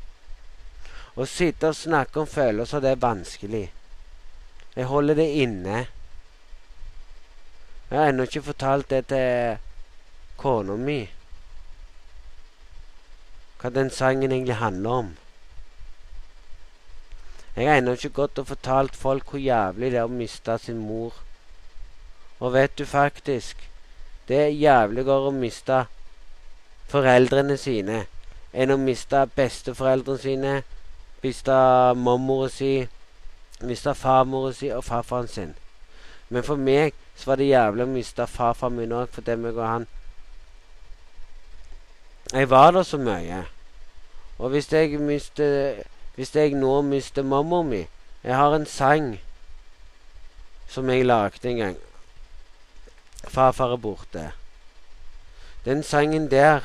S1: Å sitte og snakke om følelser, det er vanskelig. Jeg holder det inne. Jeg har ennå ikke fortalt det til kona mi. Hva den sangen egentlig handler om. Jeg har ennå ikke gått og fortalt folk hvor jævlig det er å miste sin mor. Og vet du faktisk Det er jævligere å miste foreldrene sine enn å miste besteforeldrene sine, miste mormora si, miste farmora si og farfaren sin. Men for meg så var det jævlig å miste farfaren min òg, fordi meg og han Jeg var der så mye. Og hvis jeg mister hvis jeg nå mister mamma mi Jeg har en sang som jeg lagde en gang. 'Farfar er borte'. Den sangen der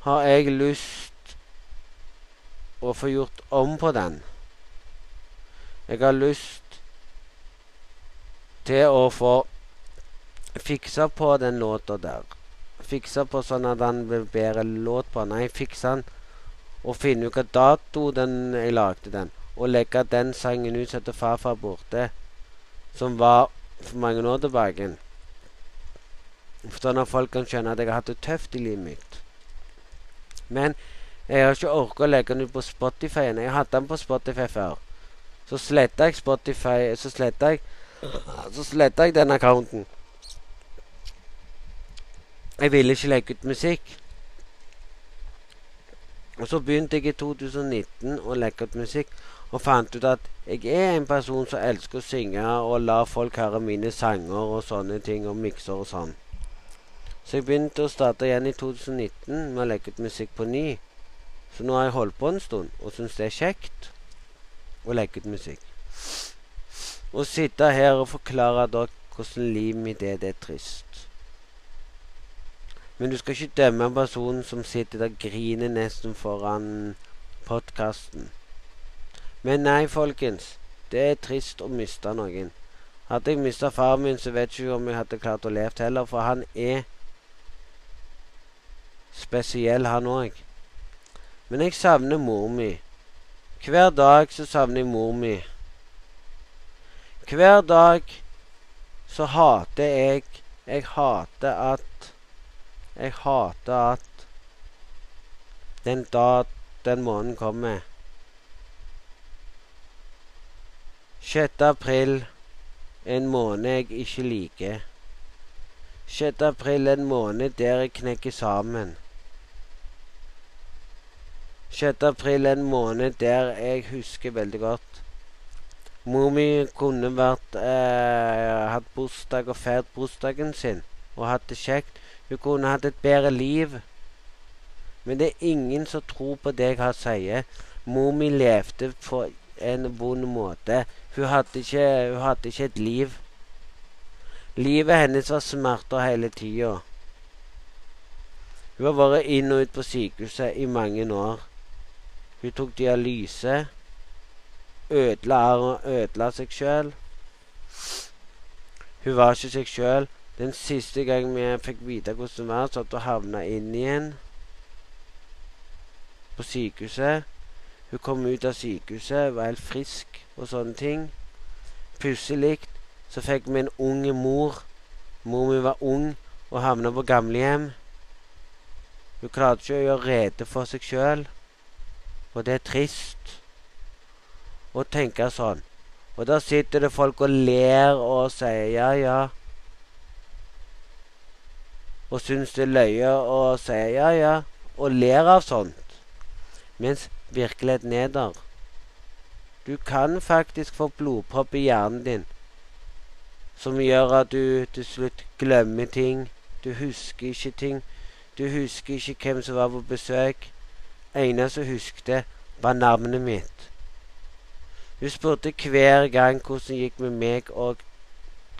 S1: har jeg lyst å få gjort om på den. Jeg har lyst til å få fiksa på den låta der. Fiksa på sånn at den blir bedre låt på. Nei, fiksa den og finne ut hva dato den jeg lagde den, og legge den sangen ut som 'Farfar borte', som var for mange år tilbake. Sånn at folk kan skjønne at jeg har hatt det tøft i livet mitt. Men jeg har ikke orka å legge den ut på Spotify. Jeg hadde den på Spotify før. Så sletta jeg Spotify Så sletta jeg Så sletta jeg den accounten. Jeg ville ikke legge ut musikk. Og så begynte jeg i 2019 å legge ut musikk, og fant ut at jeg er en person som elsker å synge og la folk høre mine sanger og sånne ting, og mikser og sånn. Så jeg begynte å starte igjen i 2019 med å legge ut musikk på ny. Så nå har jeg holdt på en stund og syns det er kjekt å legge ut musikk. Å sitte her og forklare dere hvordan livet mitt er, det er trist. Men du skal ikke dømme en person som sitter der griner nesten foran podkasten. Men nei, folkens. Det er trist å miste noen. Hadde jeg mista faren min, så vet jeg ikke om jeg hadde klart å leve heller, for han er spesiell, han òg. Men jeg savner mor mi. Hver dag så savner jeg mor mi. Hver dag så hater jeg Jeg hater at jeg hater at den dag den måneden kommer. 6. april, en måned jeg ikke liker. 6. april, en måned der jeg knekker sammen. 6. april, en måned der jeg husker veldig godt. Mor mi kunne vært eh, hatt bursdag og feiret bursdagen sin og hatt det kjekt. Hun kunne hatt et bedre liv. Men det er ingen som tror på det jeg har sier. Mor mi levde på en vond måte. Hun hadde, ikke, hun hadde ikke et liv. Livet hennes var smerter hele tida. Hun har vært inn og ut på sykehuset i mange år. Hun tok dialyse. Ødela, ødela seg sjøl. Hun var ikke seg sjøl. Den siste gangen vi fikk vite hvordan det var, satt og havna inn igjen på sykehuset. Hun kom ut av sykehuset, var helt frisk og sånne ting. Pussig så fikk vi en ung mor. Mor mi var ung og havna på gamlehjem. Hun klarte ikke å gjøre rede for seg sjøl, og det er trist å tenke sånn. Og da sitter det folk og ler og sier ja, ja og syns det er løye og sier ja, ja, og ler av sånt, mens virkeligheten er der. Du kan faktisk få blodpropp i hjernen din som gjør at du til slutt glemmer ting. Du husker ikke ting. Du husker ikke hvem som var på besøk. Eneste som husket, var navnet mitt. Hun spurte hver gang hvordan det gikk med meg og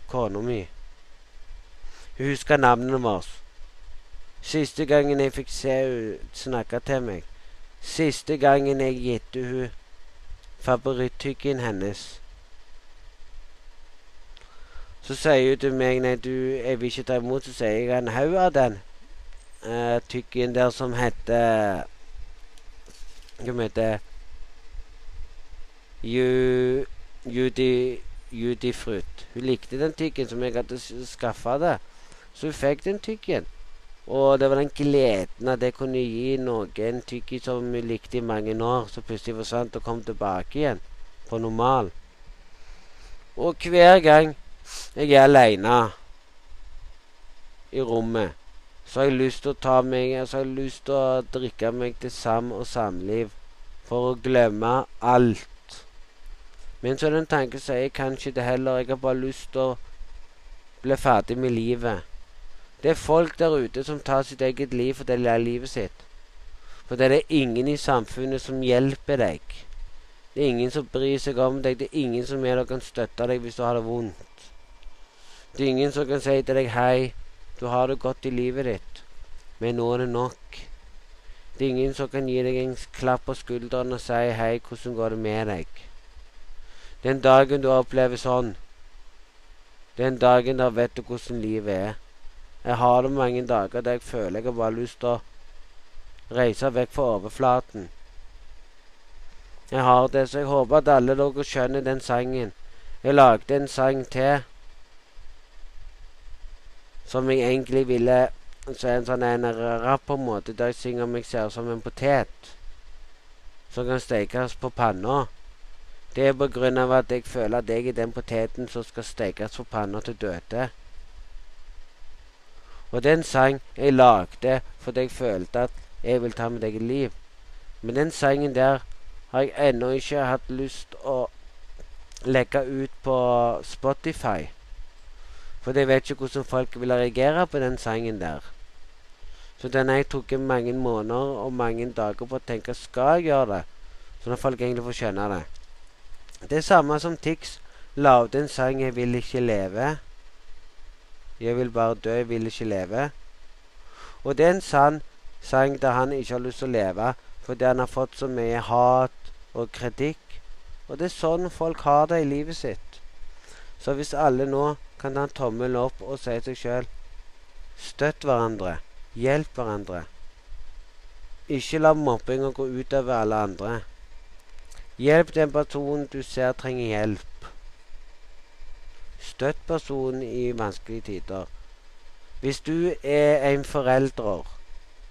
S1: kona mi. Hun huska navnene våre. Siste gangen jeg fikk se hun snakke til meg. Siste gangen jeg gitte hun favoritthyggen hennes. Så sier hun til meg nei, du, jeg vil ikke ta imot. Så sier jeg en haug av den uh, tykken der som heter Hva heter Ju, Judy, Judifruit. Hun likte den tyggen som jeg hadde skaffa det. Så hun fikk den tyggen. Og det var den gleden at jeg kunne gi noen tyggi som hun likte i mange år, så plutselig forsvant og kom tilbake igjen på normal. Og hver gang jeg er aleine i rommet, så har jeg lyst til å ta meg Så har jeg lyst til å drikke meg til sam og samliv for å glemme alt. Men så er det en tanke som sier kanskje det heller. Jeg har bare lyst til å bli ferdig med livet. Det er folk der ute som tar sitt eget liv for det er livet sitt. For det er ingen i samfunnet som hjelper deg. Det er ingen som bryr seg om deg. Det er ingen som er der kan støtte deg hvis du har det vondt. Det er ingen som kan si til deg 'hei, du har det godt i livet ditt', men nå er det nok. Det er ingen som kan gi deg en klapp på skulderen og si 'hei, hvordan går det med deg'? Den dagen du opplever sånn, den dagen da vet du hvordan livet er. Jeg har det mange dager der jeg føler jeg har bare lyst til å reise vekk fra overflaten. Jeg har det, så jeg håper at alle dere skjønner den sangen. Jeg lagde en sang til som jeg egentlig ville så en sånn en rapp på en måte, der jeg synger om jeg ser som en potet som kan stekes på panna. Det er på grunn av at jeg føler at jeg er den poteten som skal stekes på panna til døde. Og den sang jeg lagde fordi jeg følte at jeg vil ta mitt eget liv. Men den sangen der har jeg ennå ikke hatt lyst å legge ut på Spotify. For jeg vet ikke hvordan folk vil reagere på den sangen der. Så den har jeg trukket mange måneder og mange dager på å tenke skal jeg gjøre det, sånn at folk egentlig får skjønne det. Det er samme som Tix lagde en sang 'Jeg vil ikke leve'. Jeg vil bare dø, jeg vil ikke leve. Og det er en sann sang der han ikke har lyst til å leve fordi han har fått så mye hat og kritikk. Og det er sånn folk har det i livet sitt. Så hvis alle nå kan ta en tommel opp og si seg sjøl Støtt hverandre. Hjelp hverandre. Ikke la mobbinga gå utover alle andre. Hjelp den personen du ser trenger hjelp. Støtt personen i vanskelige tider. Hvis du er en forelder,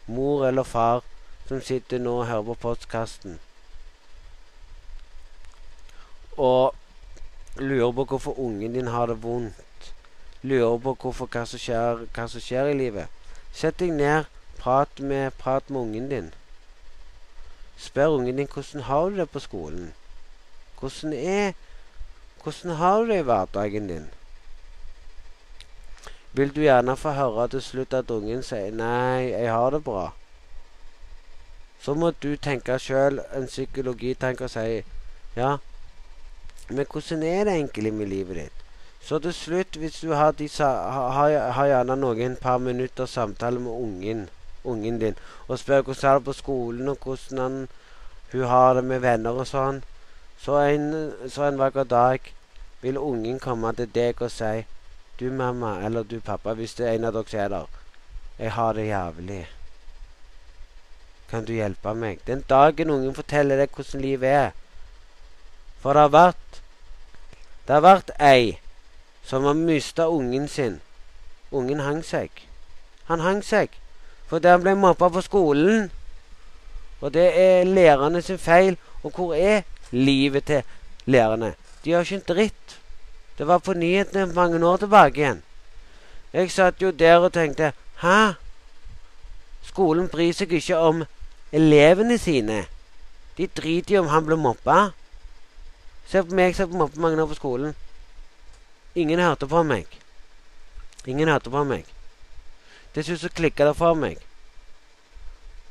S1: mor eller far, som sitter nå og hører på postkasten og lurer på hvorfor ungen din har det vondt, lurer på hvorfor, hva, som skjer, hva som skjer i livet, sett deg ned, prat med, prat med ungen din. Spør ungen din hvordan har du det på skolen. Hvordan er hvordan har du det i hverdagen din? Vil du gjerne få høre til slutt at ungen sier 'nei, jeg har det bra'? Så må du tenke sjøl, en psykologitanke, og si 'ja, men hvordan er det egentlig med livet ditt?' Så til slutt, hvis du har, disse, har, har gjerne noen par minutter samtale med ungen, ungen din, og spør hvordan er på skolen, og hvordan han, hun har det med venner og sånn så en, så en vakker dag vil ungen komme til deg og si Du, mamma, eller du, pappa, hvis det er en av dere som er der. Jeg har det jævlig. Kan du hjelpe meg? Den dagen ungen forteller deg hvordan livet er. For det har vært Det har vært ei som har mista ungen sin. Ungen hang seg. Han hang seg fordi han ble mobba på skolen. Og det er lærerne sin feil. Og hvor er livet til lærerne. De gjør ikke en dritt. Det var på nyhetene mange år tilbake igjen. Jeg satt jo der og tenkte Hæ? Skolen bryr seg ikke om elevene sine. De driter jo om han blir mobba. Se på meg som mobber mange år på skolen. Ingen hørte på meg. Ingen hørte på meg. Til slutt så klikka det for meg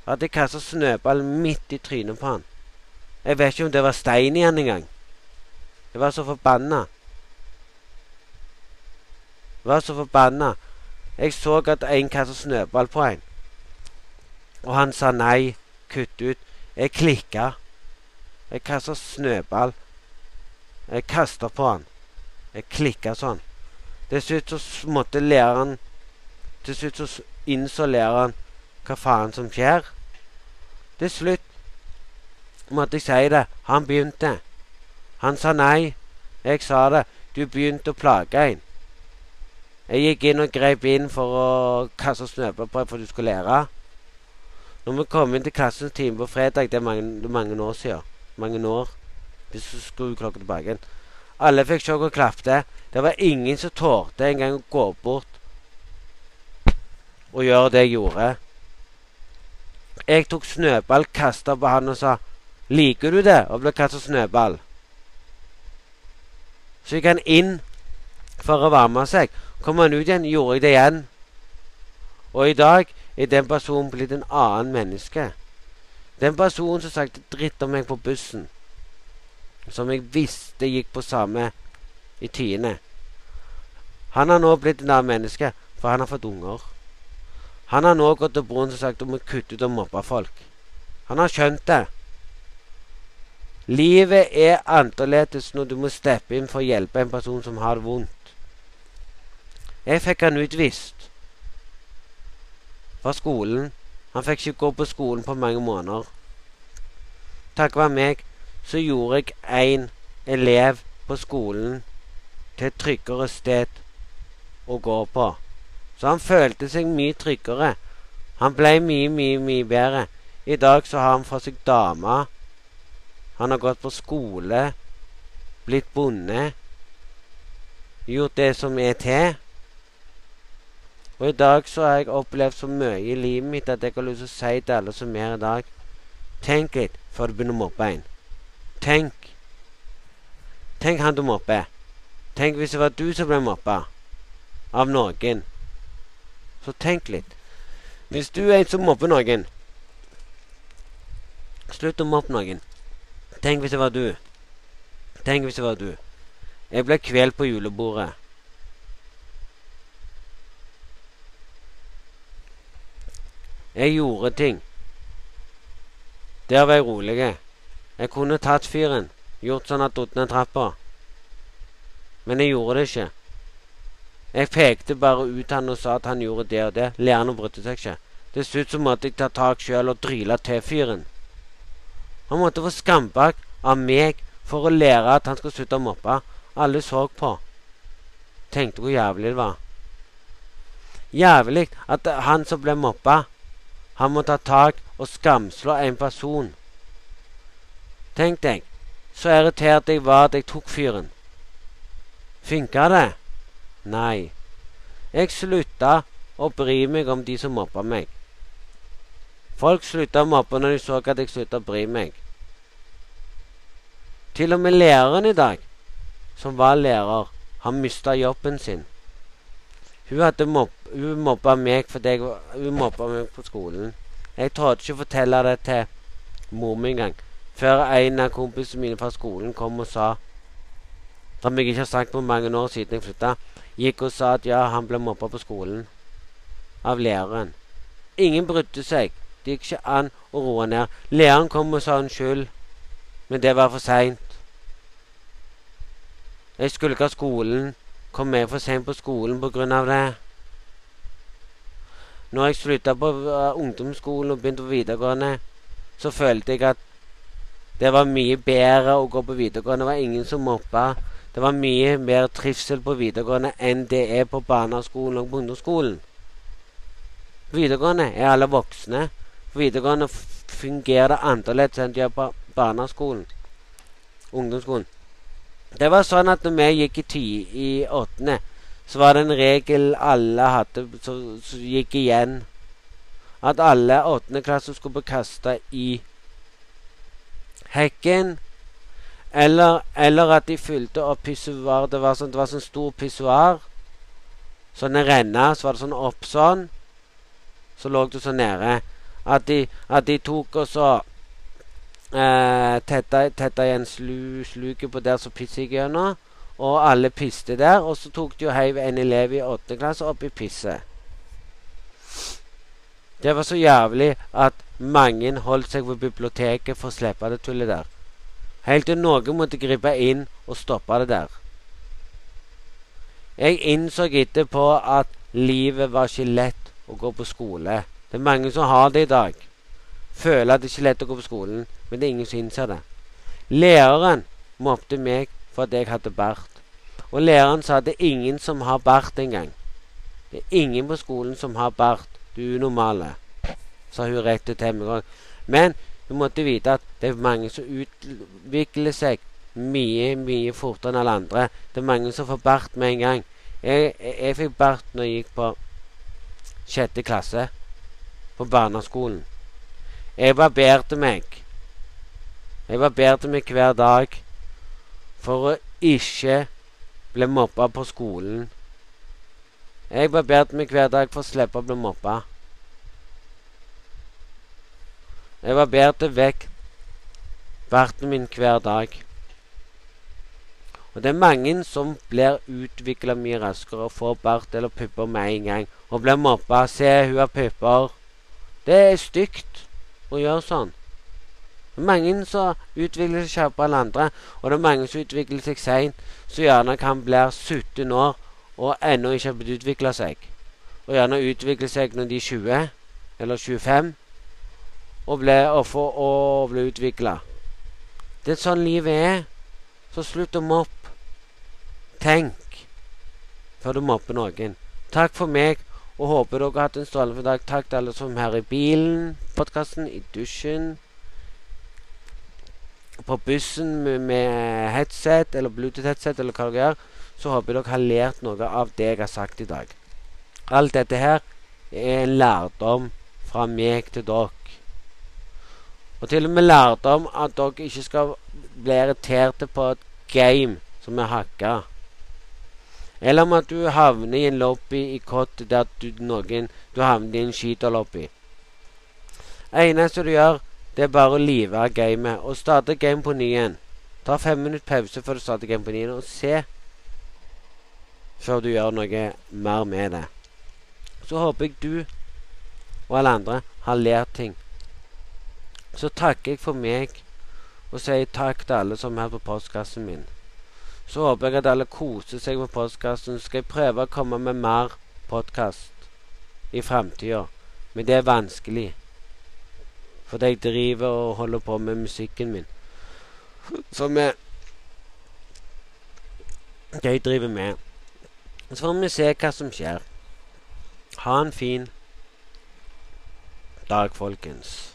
S1: at jeg kasta snøball midt i trynet på han. Jeg vet ikke om det var stein igjen engang. Jeg var så forbanna. Jeg var så forbanna. Jeg så at en kastet snøball på en. Og han sa nei. Kutt ut. Jeg klikka. Jeg kasta snøball. Jeg kasta på han. Jeg klikka sånn. Til slutt så måtte læreren Til slutt så innså læreren hva faen som skjer. Til slutt måtte jeg si det. Han begynte. Han sa nei. Jeg sa det. Du begynte å plage en. Jeg gikk inn og grep inn for å kaste deg for du skulle lære. Når vi kom inn til klassens time på fredag, det er mange, mange år siden Mange år. Hvis du skrur klokka tilbake igjen. Alle fikk sjokk og klapte. Det var ingen som torde engang å gå bort og gjøre det jeg gjorde. Jeg tok snøball, kasta på han og sa 'Liker du det?' og ble kasta snøball. Så gikk han inn for å varme seg. Kom han ut igjen, gjorde jeg det igjen. Og i dag er den personen blitt en annen menneske. Den personen som sagte dritt om meg på bussen, som jeg visste gikk på samme i tiende. Han har nå blitt et annet menneske, for han har fått unger. Han har nå gått til broren som sagt om å kutte ut og mobbe folk. Han har skjønt det. Livet er annerledes når du må steppe inn for å hjelpe en person som har det vondt. Jeg fikk han utvist fra skolen. Han fikk ikke gå på skolen på mange måneder. Takket være meg så gjorde jeg én elev på skolen til et tryggere sted å gå på. Så han følte seg mye tryggere. Han ble mye, mye, mye bedre. I dag så har han fått seg dame. Han har gått på skole, blitt bonde, gjort det som er til. Og i dag så har jeg opplevd så mye i livet mitt at jeg har lyst til å si til alle som er i dag Tenk litt før du begynner å mobbe en. Tenk. Tenk han du mobber. Tenk hvis det var du som ble mobba av noen. Så tenk litt. Hvis du er en som mobber noen Slutt å mobbe noen. Tenk hvis det var du. Tenk hvis det var du. Jeg ble kvelt på julebordet. Jeg gjorde ting. Der var jeg rolig. Jeg kunne tatt fyren, gjort sånn at datt ned trappa. Men jeg gjorde det ikke. Jeg pekte bare ut han og sa at han gjorde det og det. Læreren brydde seg ikke. Til slutt så måtte jeg ta tak sjøl og dryle til fyren. Han måtte få skambak av meg for å lære at han skulle slutte å mobbe. Alle så på. Tenkte hvor jævlig det var. Jævlig at han som ble mobba, han må ta tak og skamslå en person. Tenk deg, så irritert jeg var at jeg tok fyren. Funka det? Nei. Jeg slutta å bry meg om de som mobba meg. Folk slutta å mobbe når de så at jeg slutta å bry meg. Til og med læreren i dag, som var lærer, har mista jobben sin. Hun hadde mobb, hun mobba meg fordi jeg, hun mobba meg på skolen. Jeg torde ikke fortelle det til mor mi engang, før en av kompisene mine fra skolen kom og sa som jeg ikke har sagt på mange år siden jeg flytta, gikk og sa at ja, han ble mobba på skolen. Av læreren. Ingen brydde seg. Det gikk ikke an å roe ned. Læreren kom og sa unnskyld, men det var for seint. Jeg skulle ikke ha skolen. Kom med for seint på skolen på grunn av det. Når jeg slutta på uh, ungdomsskolen og begynte på videregående, så følte jeg at det var mye bedre å gå på videregående. Det var ingen som mobba. Det var mye mer trivsel på videregående enn det er på barneskolen og på ungdomsskolen. Videregående er alle voksne. På videregående fungerer det annerledes enn det gjør på barneskolen. Ungdomsskolen. Det var sånn at når vi gikk i ti i åttende, så var det en regel alle hadde som gikk igjen. At alle åttendeklasser skulle bli kasta i hekken eller, eller, at de fylte opp pissoar. Det var sånn, det var sånn stor pissoar. Sånn renner. renne. Så var det sånn opp sånn. Så lå det så nede. At de, at de tok og så eh, tetta igjen slu, sluket på der som pisset gikk gjennom. Og alle piste der. Og så tok de og heiv en elev i åttende klasse opp i pisset. Det var så jævlig at mange holdt seg ved biblioteket for å slippe det tullet der. Helt til noen måtte gripe inn og stoppe det der. Jeg innså etterpå at livet var ikke lett å gå på skole. Det er mange som har det i dag. Føler at det ikke er lett å gå på skolen, men det er ingen som innser det. Læreren mobbet meg for at jeg hadde bart. Og læreren sa at det er ingen som har bart engang. Det er ingen på skolen som har bart. Du er unormale, sa hun rett til meg. Men du måtte vite at det er mange som utvikler seg mye, mye fortere enn alle andre. Det er mange som får bart med en gang. Jeg, jeg, jeg fikk bart når jeg gikk på sjette klasse på barneskolen. Jeg barberte meg. Jeg barberte meg hver dag for å ikke bli mobba på skolen. Jeg barberte meg hver dag for å slippe å bli mobba. Jeg barberte vekk barten min hver dag. Og det er mange som blir utvikla mye raskere og får bart eller pupper med en gang. Og blir mobba. 'Se, hun har pupper.' Det er stygt å gjøre sånn. Det er mange som utvikler seg kjappere enn andre, og det er mange som utvikler seg seint, så gjerne kan bli 17 år og ennå ikke har blitt utvikla seg. Og gjerne utvikle seg når de er 20 eller 25 og ble, og for, og ble utvikla. Det er sånn livet er. Så slutt å mobbe. Tenk før du mobber noen. Takk for meg, og håper dere har hatt en strålende dag. Takk til alle som er her i bilen, podkasten, i dusjen, på bussen med headset eller Bluetooth-headset eller hva dere gjør. Så håper jeg dere har lært noe av det jeg har sagt i dag. Alt dette her er en lærdom fra meg til dere. Og til og med lærdom at dere ikke skal bli irriterte på et game som er hacka. Eller om at du havner i en lobby i kott der du, noen, du havner i en skyterlobby. Eneste du gjør, det er bare å live av gamet og starte game på ny igjen. Ta fem minutter pause før du starter game på ny igjen, og se før du gjør noe mer med det. Så håper jeg du og alle andre har lært ting. Så takker jeg for meg og sier takk til alle som er på postkassen min. Så håper jeg at alle koser seg på postkassen. Så skal jeg prøve å komme med mer podkast i framtida. Men det er vanskelig. Fordi jeg driver og holder på med musikken min. Som er det jeg driver med. Så får vi se hva som skjer. Ha en fin dag, folkens.